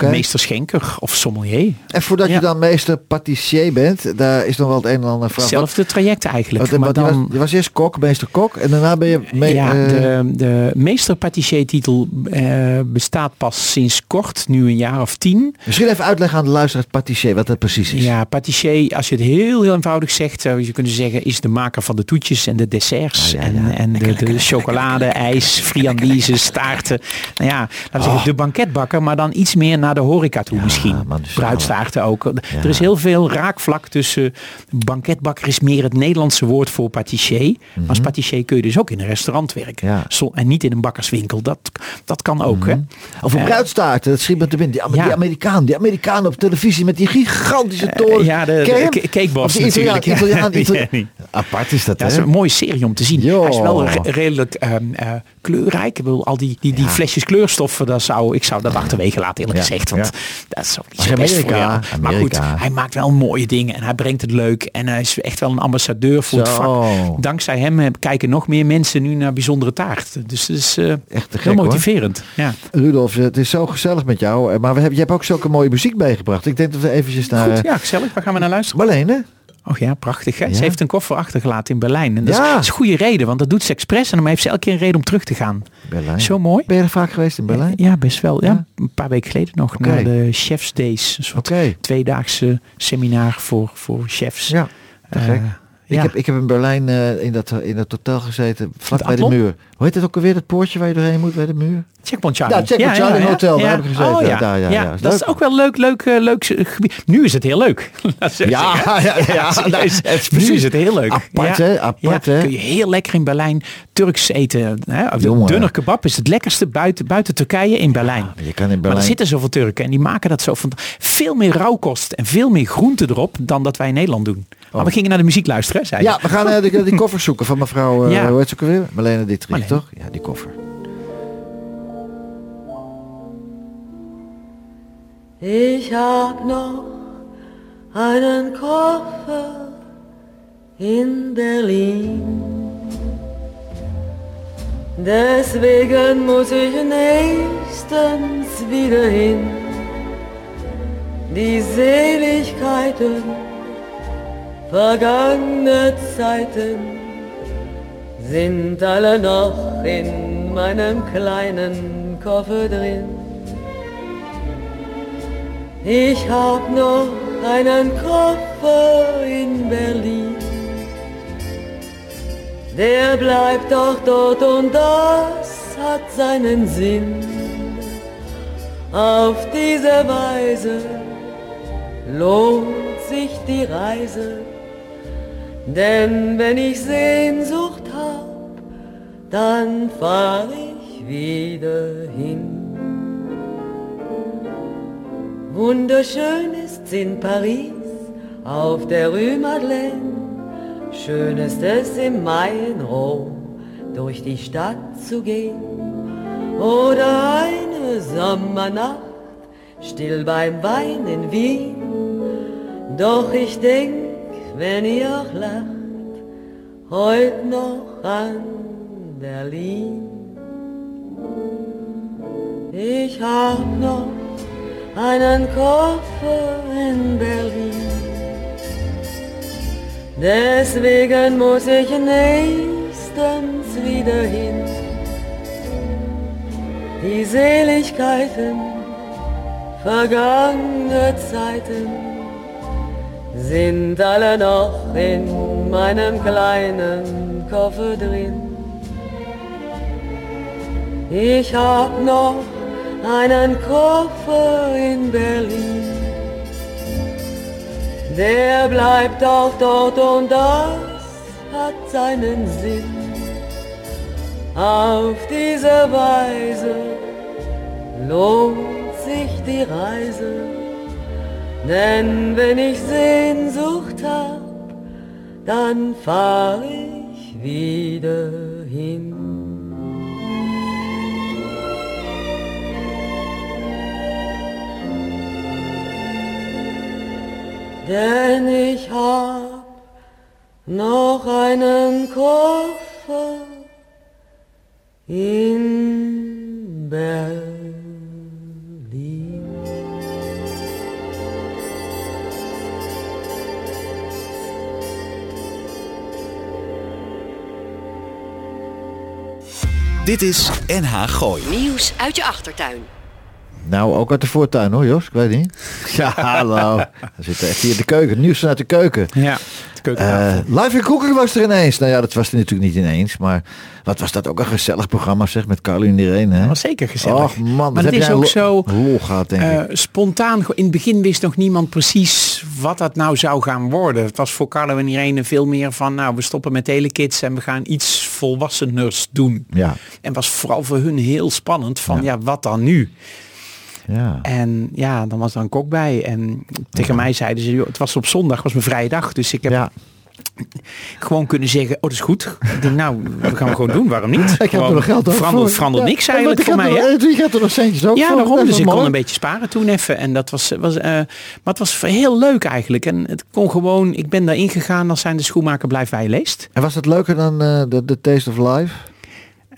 meester schenker of sommelier. En voordat Ja. je dan meester patissier bent, daar is nog wel het een en ander vraag. Hetzelfde traject eigenlijk. Maar je, dan, was, je was eerst kok, meester kok. En daarna ben je... mee- ja, eh, de, de meester patissier titel eh, bestaat pas sinds kort, nu een jaar of tien. Misschien even uitleggen aan de luisteraars patissier, wat dat precies is. Ja, patissier, als je het heel, heel eenvoudig zegt, zou je kunnen zeggen, is de maker van de toetjes en de desserts. Ah, ja, en ja. en de, de chocolade, ijs, friandises, staarten. Nou ja, laten we zeggen, de banketbakker, maar dan iets meer naar de horeca toe misschien. dus- Bruidstaarten ook. Er is heel veel raakvlak tussen banketbakker is meer het Nederlandse woord voor patissier. Maar als patissier kun je dus ook in een restaurant werken. Mhm. Ja. Zo- en niet in een bakkerswinkel. Dat, dat kan ook. Hè? Of een Eh, bruidstaarten, dat schiet me te binnen. Die, Amer- Ja. die Amerikaan, die Amerikaan op televisie met die gigantische toren. Eh, ja, de- de ca- cakeboss Italiaan, natuurlijk. Italiaan. Apart is dat, hè? is een mooie serie om te zien. Jo. Hij is wel re- redelijk ehm, eh, kleurrijk. Ik bedoel, al die, die, die flesjes kleurstoffen, dat zou, ik zou dat achterwege laten eerlijk gezegd. Want dat is ook niet zo best voor Amerika, jou. Maar goed, Amerika. hij maakt wel mooie dingen en hij brengt het leuk. En hij is echt wel een ambassadeur voor het Zo. Vak. Dankzij hem kijken nog meer mensen nu naar bijzondere taart. Dus het is eh, Echt heel gek, hoor. motiverend. Ja. Rudolf, het is zo gezellig met jou. eh, Maar we hebben, je hebt ook zulke mooie muziek meegebracht. Ik denk dat we eventjes naar... Goed, eh, ja, gezellig. Waar gaan we naar luisteren? Marlene? Oh ja, prachtig. Hè? Ja. Ze heeft een koffer achtergelaten in Berlijn. En dat is- Ja. is, een goede reden, want dat doet ze expres. En dan heeft ze elke keer een reden om terug te gaan. Berlijn. Zo mooi. Ben je er vaak geweest in Berlijn? Ja, best wel. Ja. Ja. Een paar weken geleden nog naar de Chefs Days. Een soort tweedaagse seminar voor, voor chefs. Ja, te gek. Ik, ja. heb, ik heb in Berlijn eh, in, dat, in dat hotel gezeten, vlak bij de muur. Hoe heet het ook alweer, dat poortje waar je doorheen moet bij de muur? Checkpoint Charlie. Ja, Checkpoint Charlie Hotel, daar heb ik gezeten. Oh, ja. Daar, ja, ja. Dat is ook wel leuk, leuk, eh, leuk eh, gebied. Nu is het heel leuk. Ja, ja, ja, serieus. het is nu precies is het heel leuk. apart, ja. hè? Apart, ja, hè? Kun je heel lekker in Berlijn Turks eten. Hè? Of Jongen. Dunner kebab is het lekkerste buiten, buiten Turkije in Berlijn. Je kan in Maar er Berlijn... zitten zoveel Turken en die maken dat zo van veel meer rauwkost en veel meer groente erop dan dat wij in Nederland doen. Maar we gingen naar de muziek luisteren, zei je. Ja, we gaan eh, die, die koffer zoeken van mevrouw, eh Ja. hoe heet ze ook alweer? Marlene Dietrich, Marlene. toch? Ja, die koffer. Ich hab noch einen Koffer in Berlin. Deswegen muss ich nächstens wieder hin. Die Seligkeiten vergangene Zeiten sind alle noch in meinem kleinen Koffer drin. Ich hab noch einen Koffer in Berlin. Der bleibt doch dort und das hat seinen Sinn. Auf diese Weise lohnt sich die Reise. Denn wenn ich Sehnsucht hab, dann fahr ich wieder hin. Wunderschön ist's in Paris auf der Rue Madeleine. Schön ist es im Mai in Rom durch die Stadt zu gehen. Oder eine Sommernacht still beim Wein in Wien. Doch ich denk, wenn ihr lacht, heut noch an Berlin. Ich hab noch einen Koffer in Berlin. Deswegen muss ich nächstens wieder hin. Die Seligkeiten vergangene Zeiten sind alle noch in meinem kleinen Koffer drin. Ich hab noch einen Koffer in Berlin. Der bleibt auch dort und das hat seinen Sinn. Auf diese Weise lohnt sich die Reise, denn wenn ich Sehnsucht hab, dann fahr ich wieder hin. Denn ich hab noch einen Koffer in Berlin. Dit is NH Gooi. Nieuws uit je achtertuin. Nou, ook uit de voortuin hoor, Jos. Ik weet niet. Ja, hallo. We zitten echt hier in de keuken. Nieuws vanuit de keuken. Ja, de. Eh Live in Cooking was er ineens. Nou ja, dat was er natuurlijk niet ineens. Maar wat was dat ook een gezellig programma zeg. Met Carlo en Irene. Hè? Dat was zeker gezellig. Och man, maar wat het heb is ook zo lol gehad denk eh, ik. spontaan. In het begin wist nog niemand precies wat dat nou zou gaan worden. Het was voor Carlo en Irene veel meer van, nou, we stoppen met telekids en we gaan iets volwasseners doen. Ja. En was vooral voor hun heel spannend van, Ja. ja, wat dan nu? Ja. En ja, dan was er een kok bij. En tegen mij zeiden ze, joh, het was op zondag, was mijn vrije dag. Dus ik heb Ja. Gewoon kunnen zeggen, oh dat is goed. Ik denk, nou, we gaan we gewoon doen, waarom niet? Ik heb er nog geld over verandert, verandert Ja. niks Ja, eigenlijk voor ik mij. Hè? er- Je hebt er nog centjes ook Ja, daarom. Dus ik kon een beetje sparen toen even. En dat was, was, eh, maar het was heel leuk eigenlijk. En het kon gewoon, ik ben daarin gegaan als zijn de schoenmaker blijft bij je leest. En was dat leuker dan eh, de, de Taste of Life?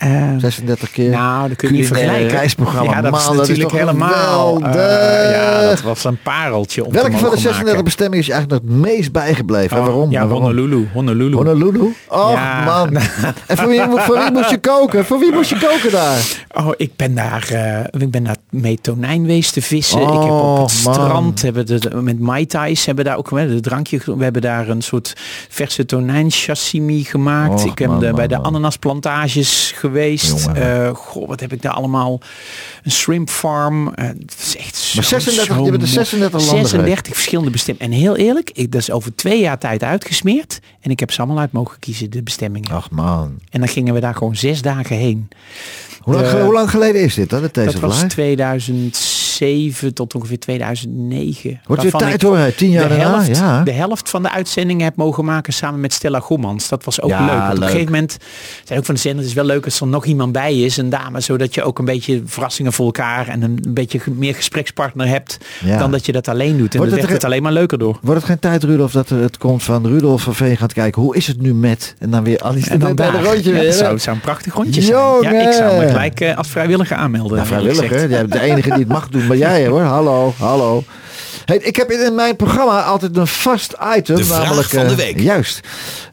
Eh, 36 keer. nou, dat kun je niet vergelijken. reisprogramma. Ja, dat is Man, dat is natuurlijk helemaal. eh, ja, dat was een pareltje. Om Welke van de mogen 36 maken. bestemmingen is je eigenlijk het meest bijgebleven? en Oh, waarom? Ja, waarom? Honolulu. Honolulu. Honolulu? Ja. man. En voor wie, voor wie moest je koken? Voor wie moest je koken daar? Oh, ik ben daar, eh, ik ben daar mee tonijn geweest te vissen. ik heb Oh, op het man. strand hebben de, met mai tais hebben daar ook de drankje. We hebben daar een soort verse tonijn sashimi gemaakt. Och, ik heb man, de- man, bij de ananasplantages geweest. Jongen. Eh, goh, wat heb ik daar allemaal? Een shrimp farm. Eh, het is echt zo, Maar 36 zo je bent in mooi. 36 landen 36 verschillende bestemmingen. En heel eerlijk, ik, dat is over twee jaar tijd uitgesmeerd. En ik heb ze allemaal uit mogen kiezen, de bestemmingen. Ach man. En dan gingen we daar gewoon zes dagen heen. Hoe lang, ge- hoe lang geleden is dit dan, Dat was Life? 2007 tot ongeveer 2009. Wordt weer tijd hoor, tien jaar de daarna. helft, Ja. de helft van de uitzendingen heb mogen maken samen met Stella Gommans. Dat was ook Ja, leuk. Want Op een gegeven moment zijn ook van de zender, het is wel leuk als er nog iemand bij is, een dame, zodat je ook een beetje verrassingen voor elkaar en een beetje meer gesprekspartner hebt Ja. dan dat je dat alleen doet. En Wordt dan het werd er- het alleen maar leuker door. Wordt het geen tijd, Rudolf, dat het komt van Rudolf van Veen gaat kijken. Hoe is het nu met? En dan weer Alice En dan bij daar. een rondje weer. zou, zou een prachtig rondje zijn. Ja, ik zou me gelijk eh, als vrijwilliger aanmelden. Nou, vrijwilliger. de enige die het mag doen. Maar jij hoor. Hallo, hallo. Hey, ik heb in mijn programma altijd een vast item. De vraag namelijk, van de eh, week. Juist.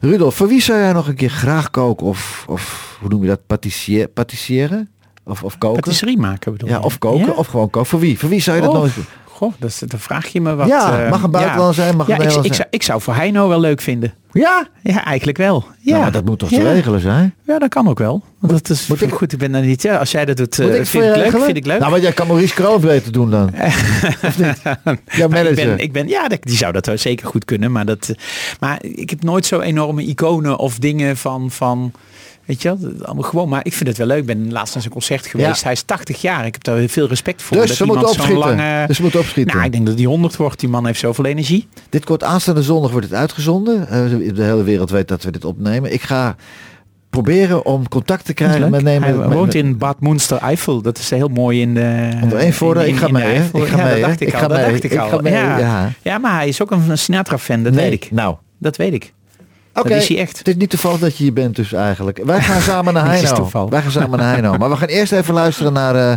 Rudolf, voor wie zou jij nog een keer graag koken? Of, of hoe noem je dat? Patissier, patissieren? Of, of koken? Patisserie maken bedoel Ja, je? of koken. Ja? Of gewoon koken. Voor wie? Voor wie zou je dat nog eens doen? Goh, dat, dan vraag je me wat. Ja, eh, mag een buitenlander zijn, mag ja, een ik, Nederlander ik, zijn. zou, ik zou voor Heino wel leuk vinden. Ja? Ja, eigenlijk wel. Ja, Nou, maar dat moet toch ja. te regelen zijn? Ja, dat kan ook wel. Want dat is moet ik- goed. Ik ben er niet. Ja, als jij dat doet, eh, ik vind ik leuk. Vind ik leuk. Nou, maar jij kan Maurice Kroon weten doen dan. Of niet? Ja, manager. ik ben, ik ben, ja, dat- die zou dat wel zeker goed kunnen. Maar, dat, eh, maar ik heb nooit zo enorme iconen of dingen van, van weet je wel, allemaal gewoon. Maar ik vind het wel leuk. Ik ben laatst naar zijn concert geweest. Ja. Hij is 80 jaar. Ik heb daar veel respect voor. Dus dat ze zo'n opschieten. lange- Dus ze moeten opschieten. Nou, ik denk dat die 100 wordt. Die man heeft zoveel energie. Dit wordt aanstaande zondag wordt het uitgezonden. Eh, de hele wereld weet dat we dit opnemen. Ik ga proberen om contact te krijgen met nemen. Hij met- woont met- in Bad Munster Eifel. Dat is heel mooi in de. Onder één voordeel, ik ga mee? Eifel. Ik ga ja, mee, dat hè? dacht ik, Ik al. ga dat mee, dacht ik, ik al. ga mee, ja. ja. Ja, maar hij is ook een Sinatra-fan. Dat Nee, weet ik. Nou, Dat weet ik. Dat is hij echt. Het is niet toevallig dat je hier bent dus eigenlijk. Wij gaan samen naar Heino. Wij gaan samen naar Heino. Maar we gaan eerst even luisteren naar... eh,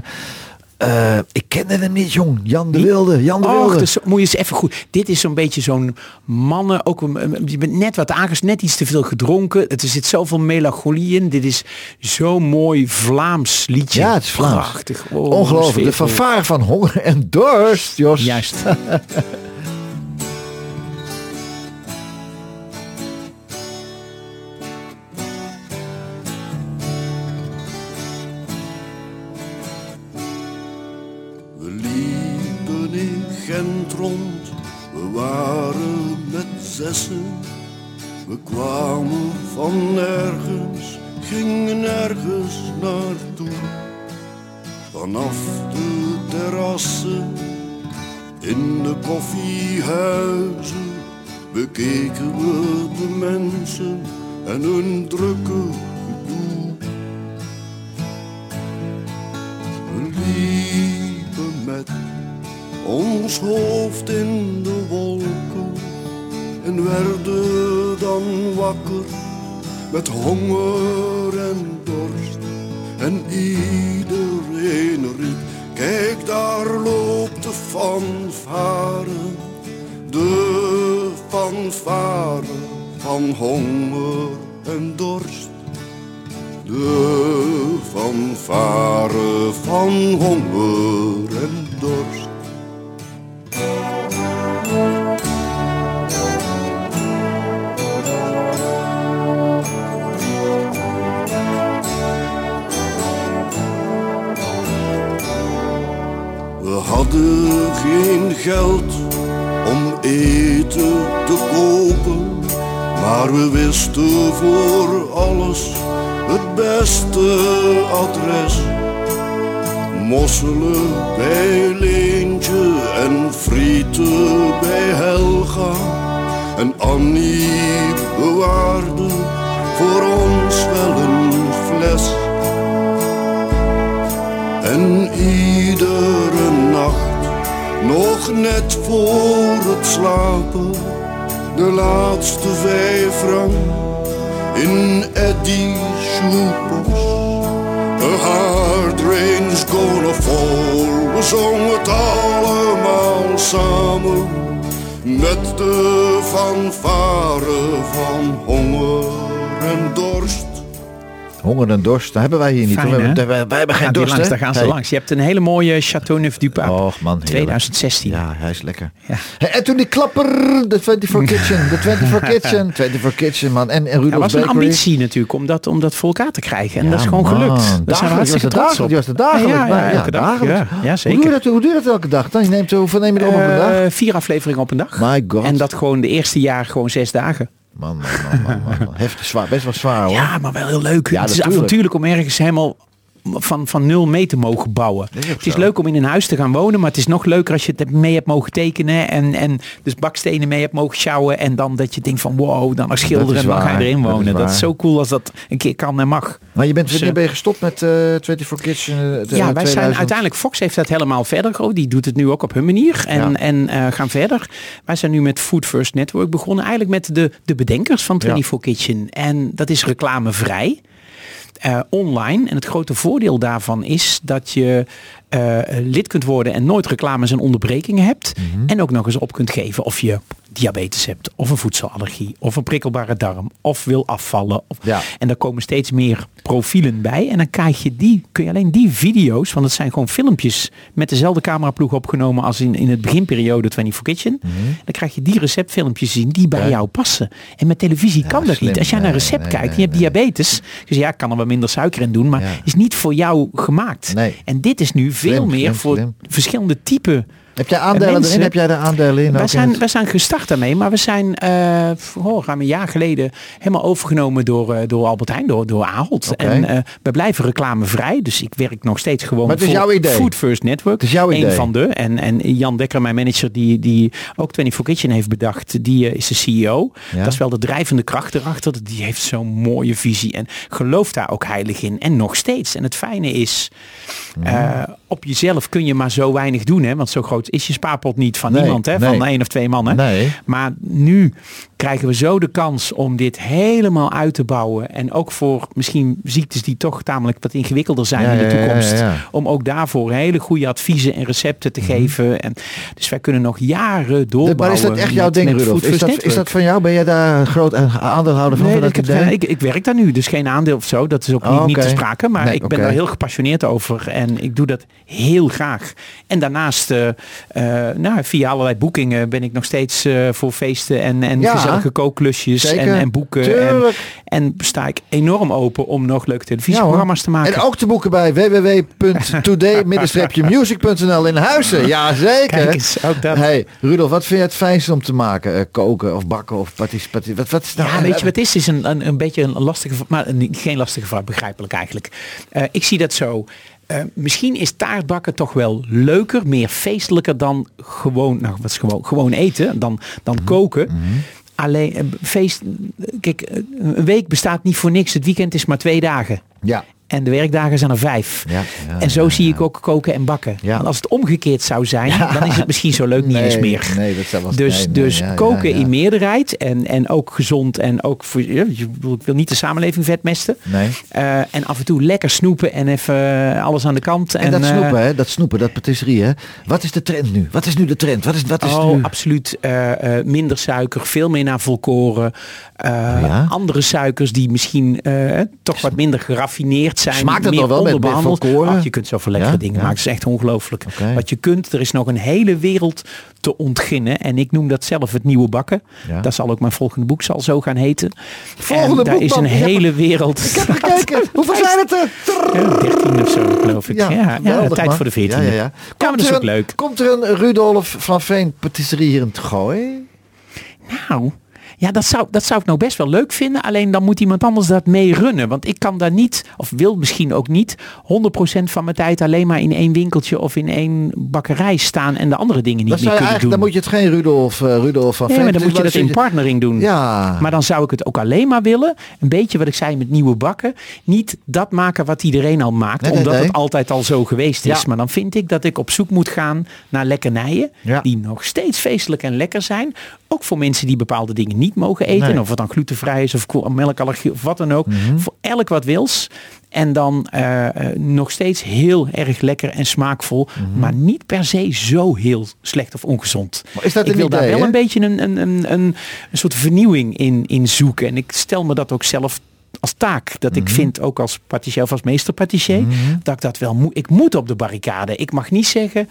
eh, ik kende hem niet, jong. Jan de? Wilde. Jan de Och, Wilde. dus moet je eens even goed. Dit is zo'n beetje zo'n mannen. Ook een, je bent net wat aanges, net iets te veel gedronken. Het er zit zoveel melancholie in. Dit is zo'n mooi Vlaams liedje. Ja, het is Vlaams. Prachtig. Oh, Ongelooflijk. De fanfare van honger en dorst, Jos. Juist. We kwamen van nergens, gingen nergens naartoe. Vanaf de terrassen, in de koffiehuizen, bekeken we de mensen en hun drukke gedoe. We liepen met ons hoofd in de wolken en werden dan wakker met honger en dorst. En iedereen riep, kijk daar loopt de fanfare, de fanfare van honger en dorst. De fanfare van honger geen geld om eten te kopen, maar we wisten voor alles het beste adres. Mosselen bij Leentje en frieten bij Helga. En Annie bewaarde voor ons wel een fles. En iedere nacht, nog net voor het slapen, de laatste vijf frank in Eddie's shoebox. A hard rain's gonna fall. We zongen het allemaal samen. Met de fanfare van honger en dorst. Honger en dorst, dat hebben wij hier niet. Fijn, we, hebben, wij, wij hebben geen dorst, langs, daar gaan ze Hey. langs. Je hebt een hele mooie Chateau Neuf du Pape. Och man, heerlijk. 2016. Ja, hij is lekker. Ja. En toen die klapper, de 24 Kitchen, de 24 Kitchen, 24 Kitchen man. En, en Ja, Rudolf's was een Bakery. ambitie natuurlijk om dat, om dat voor elkaar te krijgen. En Ja, dat is gewoon man. gelukt. Daar zijn hartstikke trots op. was het dagelijks, Ja, ja, ja, elke dag. dagelijks. Ja, ja, Hoe doe, je zeker. dat, hoe doe je dat elke dag dan? Neemt, hoeveel neem je er op op een dag? Eh, vier afleveringen op een dag. My god. En dat gewoon de eerste jaar gewoon zes dagen. Man, man, man, man. Heftig zwaar, best wel zwaar hoor. Ja, maar wel heel leuk. Ja, het is natuurlijk. avontuurlijk om ergens helemaal van, van nul mee te mogen bouwen. is Het is zo. leuk om in een huis te gaan wonen, maar het is nog leuker als je het mee hebt mogen tekenen en, en dus bakstenen mee hebt mogen sjouwen en dan dat je denkt van wow, dan als schilder is en dan ga je erin dat is wonen. Dat is, zo cool als dat een keer kan en mag. Maar je bent, Dus, wanneer eh, ben je gestopt met eh 24 Kitchen? Ja, wij zijn 2000? uiteindelijk, Fox heeft dat helemaal verder. Oh, die doet het nu ook op hun manier en, Ja. en eh, gaan verder. Wij zijn nu met Food First Network begonnen. Eigenlijk met de, de bedenkers van 24 Kitchen. En dat is reclamevrij. Eh, online. En het grote voordeel daarvan is dat je eh, lid kunt worden en nooit reclames en onderbrekingen hebt. Mhm. En ook nog eens op kunt geven of je diabetes hebt, of een voedselallergie, of een prikkelbare darm, of wil afvallen. Of, Ja. En daar komen steeds meer profielen bij. En dan krijg je die, kun je alleen die video's, want het zijn gewoon filmpjes met dezelfde cameraploeg opgenomen als in, in het beginperiode 24 Kitchen. Dan krijg je die receptfilmpjes zien die bij Mhm. Ja. jou passen. En met televisie kan dat slim. niet. Als jij naar een recept nee, kijkt nee, en je hebt diabetes, dus ja, ik kan er wel minder suiker in doen, maar is niet voor jou gemaakt. Nee. En dit is nu veel Slim, meer slim, voor verschillende typen Heb jij aandelen mensen- erin? Heb jij de aandelen in? wij in zijn, het- wij zijn gestart daarmee, maar we zijn eh oh, ruim een jaar geleden helemaal overgenomen door, eh, door Albert Heijn, door, door Ahold. En eh, we blijven reclamevrij, dus ik werk nog steeds gewoon Maar het is voor jouw idee. Food First Network. Het is jouw Een idee. van de. En, en Jan Dekker, mijn manager, die, die ook 24 Kitchen heeft bedacht, die is de CEO. Ja. Dat is wel de drijvende kracht erachter. Die heeft zo'n mooie visie en gelooft daar ook heilig in. En nog steeds. En het fijne is, eh, op jezelf kun je maar zo weinig doen. Hè? Want zo groot is je spaarpot niet van Nee, niemand. Hè? Van nee. één of twee mannen. Nee. Maar nu krijgen we zo de kans om dit helemaal uit te bouwen. En ook voor misschien ziektes die toch tamelijk wat ingewikkelder zijn Ja, in de toekomst. ja. Mhm. Om ook daarvoor hele goede adviezen en recepten te geven. En, dus wij kunnen nog jaren doorbouwen. maar is dat echt jouw ding, Rudolf? Is dat, is dat van jou? Ben jij daar een groot aandeelhouder van? Nee, van ik, dat heb, ik, ik werk daar nu, dus geen aandeel of zo. Dat is ook Oh, niet, niet oké. te sprake. Maar Nee, ik ben daar heel gepassioneerd over. En ik doe dat heel graag. En daarnaast, eh, nou, via allerlei boekingen ben ik nog steeds eh, voor feesten en, en Ja, gezellige kookklusjes en, en boeken. En, en sta ik enorm open om nog leuke televisieprogramma's te maken. En ook te boeken bij www.today-music.nl in Huizen. Ja, zeker. Eens, ook dat. Hey, Rudolf, wat vind je het fijnste om te maken? Eh, koken of bakken of patis, patis, wat, wat is nou... Ja, weet je wat is? Is een, een, een beetje een lastige, maar een- geen lastige vraag, begrijpelijk eigenlijk. Eh, ik zie dat zo. Eh, misschien is taartbakken toch wel leuker, meer feestelijker dan gewoon, nou wat is gewoon, gewoon eten, dan, dan Mhm. koken. Alleen eh, feest, kijk, eh, een week bestaat niet voor niks. Het weekend is maar twee dagen. Ja, En de werkdagen zijn er vijf. Ja, ja, en zo ja, zie ik ook koken en bakken. Ja. Want als het omgekeerd zou zijn, dan is het misschien zo leuk niet Nee, eens meer. nee, dat zou wel- dus nee, dus koken in meerderheid en, en ook gezond en ook voor je- ik wil niet de samenleving vetmesten. nee. Eh, en af en toe lekker snoepen en even eh, alles aan de kant. En, dat eh, snoepen, hè? dat snoepen, dat patisserie, hè? Wat is de trend nu? Wat is nu de trend? Wat is, wat is Oh, nu? absoluut. minder suiker, veel meer naar volkoren. Ja? Andere suikers die misschien toch wat minder geraffineerd zijn. Smaakt het nog wel met-? Ach, je kunt zoveel lekkere Ja? dingen Ja. maken. Het is echt ongelooflijk. Wat je kunt, er is nog een hele wereld te ontginnen. En ik noem dat zelf het nieuwe bakken. Ja. Dat zal ook mijn volgende boek zal zo gaan heten. Volgende en daar boek, is een heb- hele wereld. Ik heb gekeken. Hoeveel zijn het er? Ja, 13 of zo, geloof ik. Ja, ja, geweldig, tijd man. voor de 14. Ja, ja, ja. Ja, maar dat is er ook een, leuk. Komt er een Rudolf van Veen patisserie hier in het gooi? Nou, Ja, dat zou, dat zou ik nou best wel leuk vinden. Alleen dan moet iemand anders dat mee runnen. Want ik kan daar niet, of wil misschien ook niet, 100% van mijn tijd alleen maar in één winkeltje of in één bakkerij staan en de andere dingen niet meer kunnen eigenlijk, doen. dan moet je het geen Rudolf, eh, Rudolf van Nee, maar dan moet je dat in partnering doen. Ja. Maar dan zou ik het ook alleen maar willen. Een beetje wat ik zei met nieuwe bakken. Niet dat maken wat iedereen al maakt. Nee, omdat nee. het altijd al zo geweest is. Ja. Maar dan vind ik dat ik op zoek moet gaan naar lekkernijen. Ja. Die nog steeds feestelijk en lekker zijn. Ook voor mensen die bepaalde dingen niet mogen eten. Nee. Of het dan glutenvrij is of melkallergie of wat dan ook. Mhm. Voor elk wat wils. En dan eh, eh, nog steeds heel erg lekker en smaakvol. Maar niet per se zo heel slecht of ongezond. Mhm. Maar is dat ik wil idee, daar wel hè? een beetje een, een, een, een, soort vernieuwing in, in zoeken. En ik stel me dat ook zelf als taak. Dat Mhm. ik vind, ook als patissier of als meester patissier, dat ik dat wel moet. Ik moet op de barricade. Ik mag niet zeggen,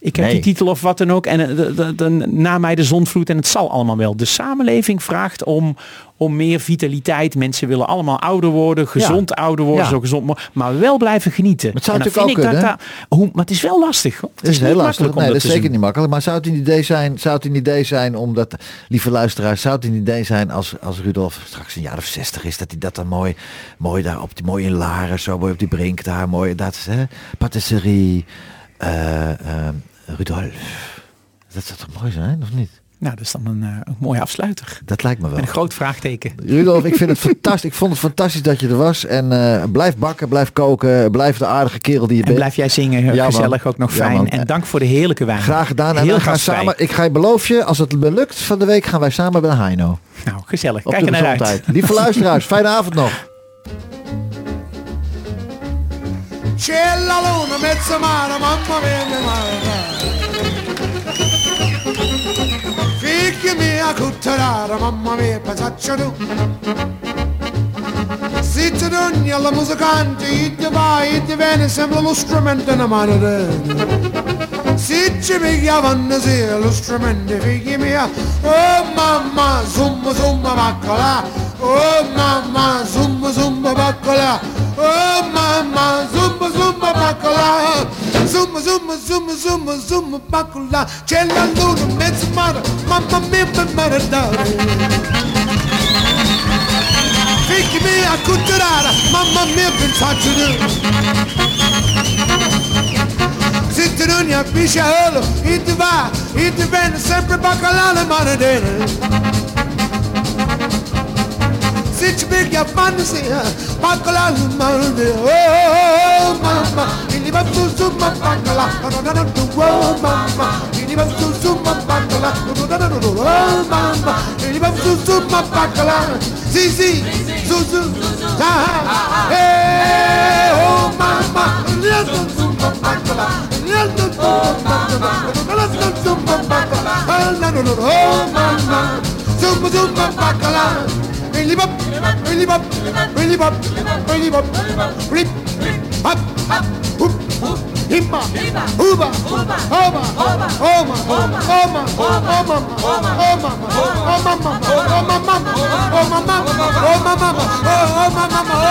ik heb Nee. die titel of wat dan ook. En eh, de- de- de- na mij de zonvloed en het zal allemaal wel. De samenleving vraagt om, om meer vitaliteit. Mensen willen allemaal ouder worden, gezond ouder worden, Ja. zo gezond mogelijk. Maar wel blijven genieten. het zou natuurlijk vind ook ik dat hoe, maar het is wel lastig. hoor. Het is, heel lastig. Nee, dat is zeker doen. niet makkelijk. Maar zou het een idee zijn, zou het een idee zijn omdat, lieve luisteraars, zou het een idee zijn als, als Rudolf straks een jaar of 60 is, dat hij dat dan mooi, mooi daar op die mooie in Laren, zo mooi op die brink daar, mooi, dat is hè, patisserie, eh, eh, Rudolf. Dat zou toch mooi zijn, of niet? Nou, dat is dan een, eh, een mooie afsluiter. Dat lijkt me wel. Met een groot vraagteken. Rudolf, ik vind het fantastisch. Ik vond het fantastisch dat je er was. En eh, blijf bakken, blijf koken, blijf de aardige kerel die je En bent. blijf jij zingen, Ja, man. gezellig ook nog Ja, fijn. man. en dank voor de heerlijke wijn. Graag gedaan. En Heel we gaan samen, ik ga je beloof je, als het me lukt van de week, gaan wij samen bij Heino. Nou, gezellig. Op Kijk de er naar uit. Lieve luisteraars, fijne avond nog. C'è la luna, mezza mare, mamma mia, mia mare. Figlia mia, cutterara, mamma mia, pensaccia tu. Dogni alla musicante, e ti vai, e ti viene, sembra lo strumento in mano te. Se ci pigliavano sì, lo strumento, figlia mia, oh mamma, zumba zumba baccola, oh mamma, zumba zumba baccola, oh mamma, zumba zumba baccola, zumba zumba zumba zumba zumba baccola, c'è la luna, mezzo mare, mamma mia, per mare Fick mia culturara, mamma mia pensacını Zitten ön yakmış ağlı İtti var, itti ben Sempre bakalalı manadeni Seçmek yapanısı Bakalalı manadeni Oh, oh, oh, oh mama İli bak tuzuma bakala Oh mama İli bak tuzuma bakala Oh mama İli bak tuzuma bakala Zizi Zizi zuzu, taha, hey, eh, oh mama, little zumba bakala, zumba zumba bakala, zumba zumba bakala, rip up, rip oh mama, up, rip up, rip up, rip up, rip up, rip up, rip up, rip up, up, up, rip up, Himba, Uba, Oma, Oma, Oma, Oma, Oma, Oma, Oma, Oma, Oma, Oma, Mama, Oma, Mama, Oma, Mama, Oma, Mama, Oma, Mama.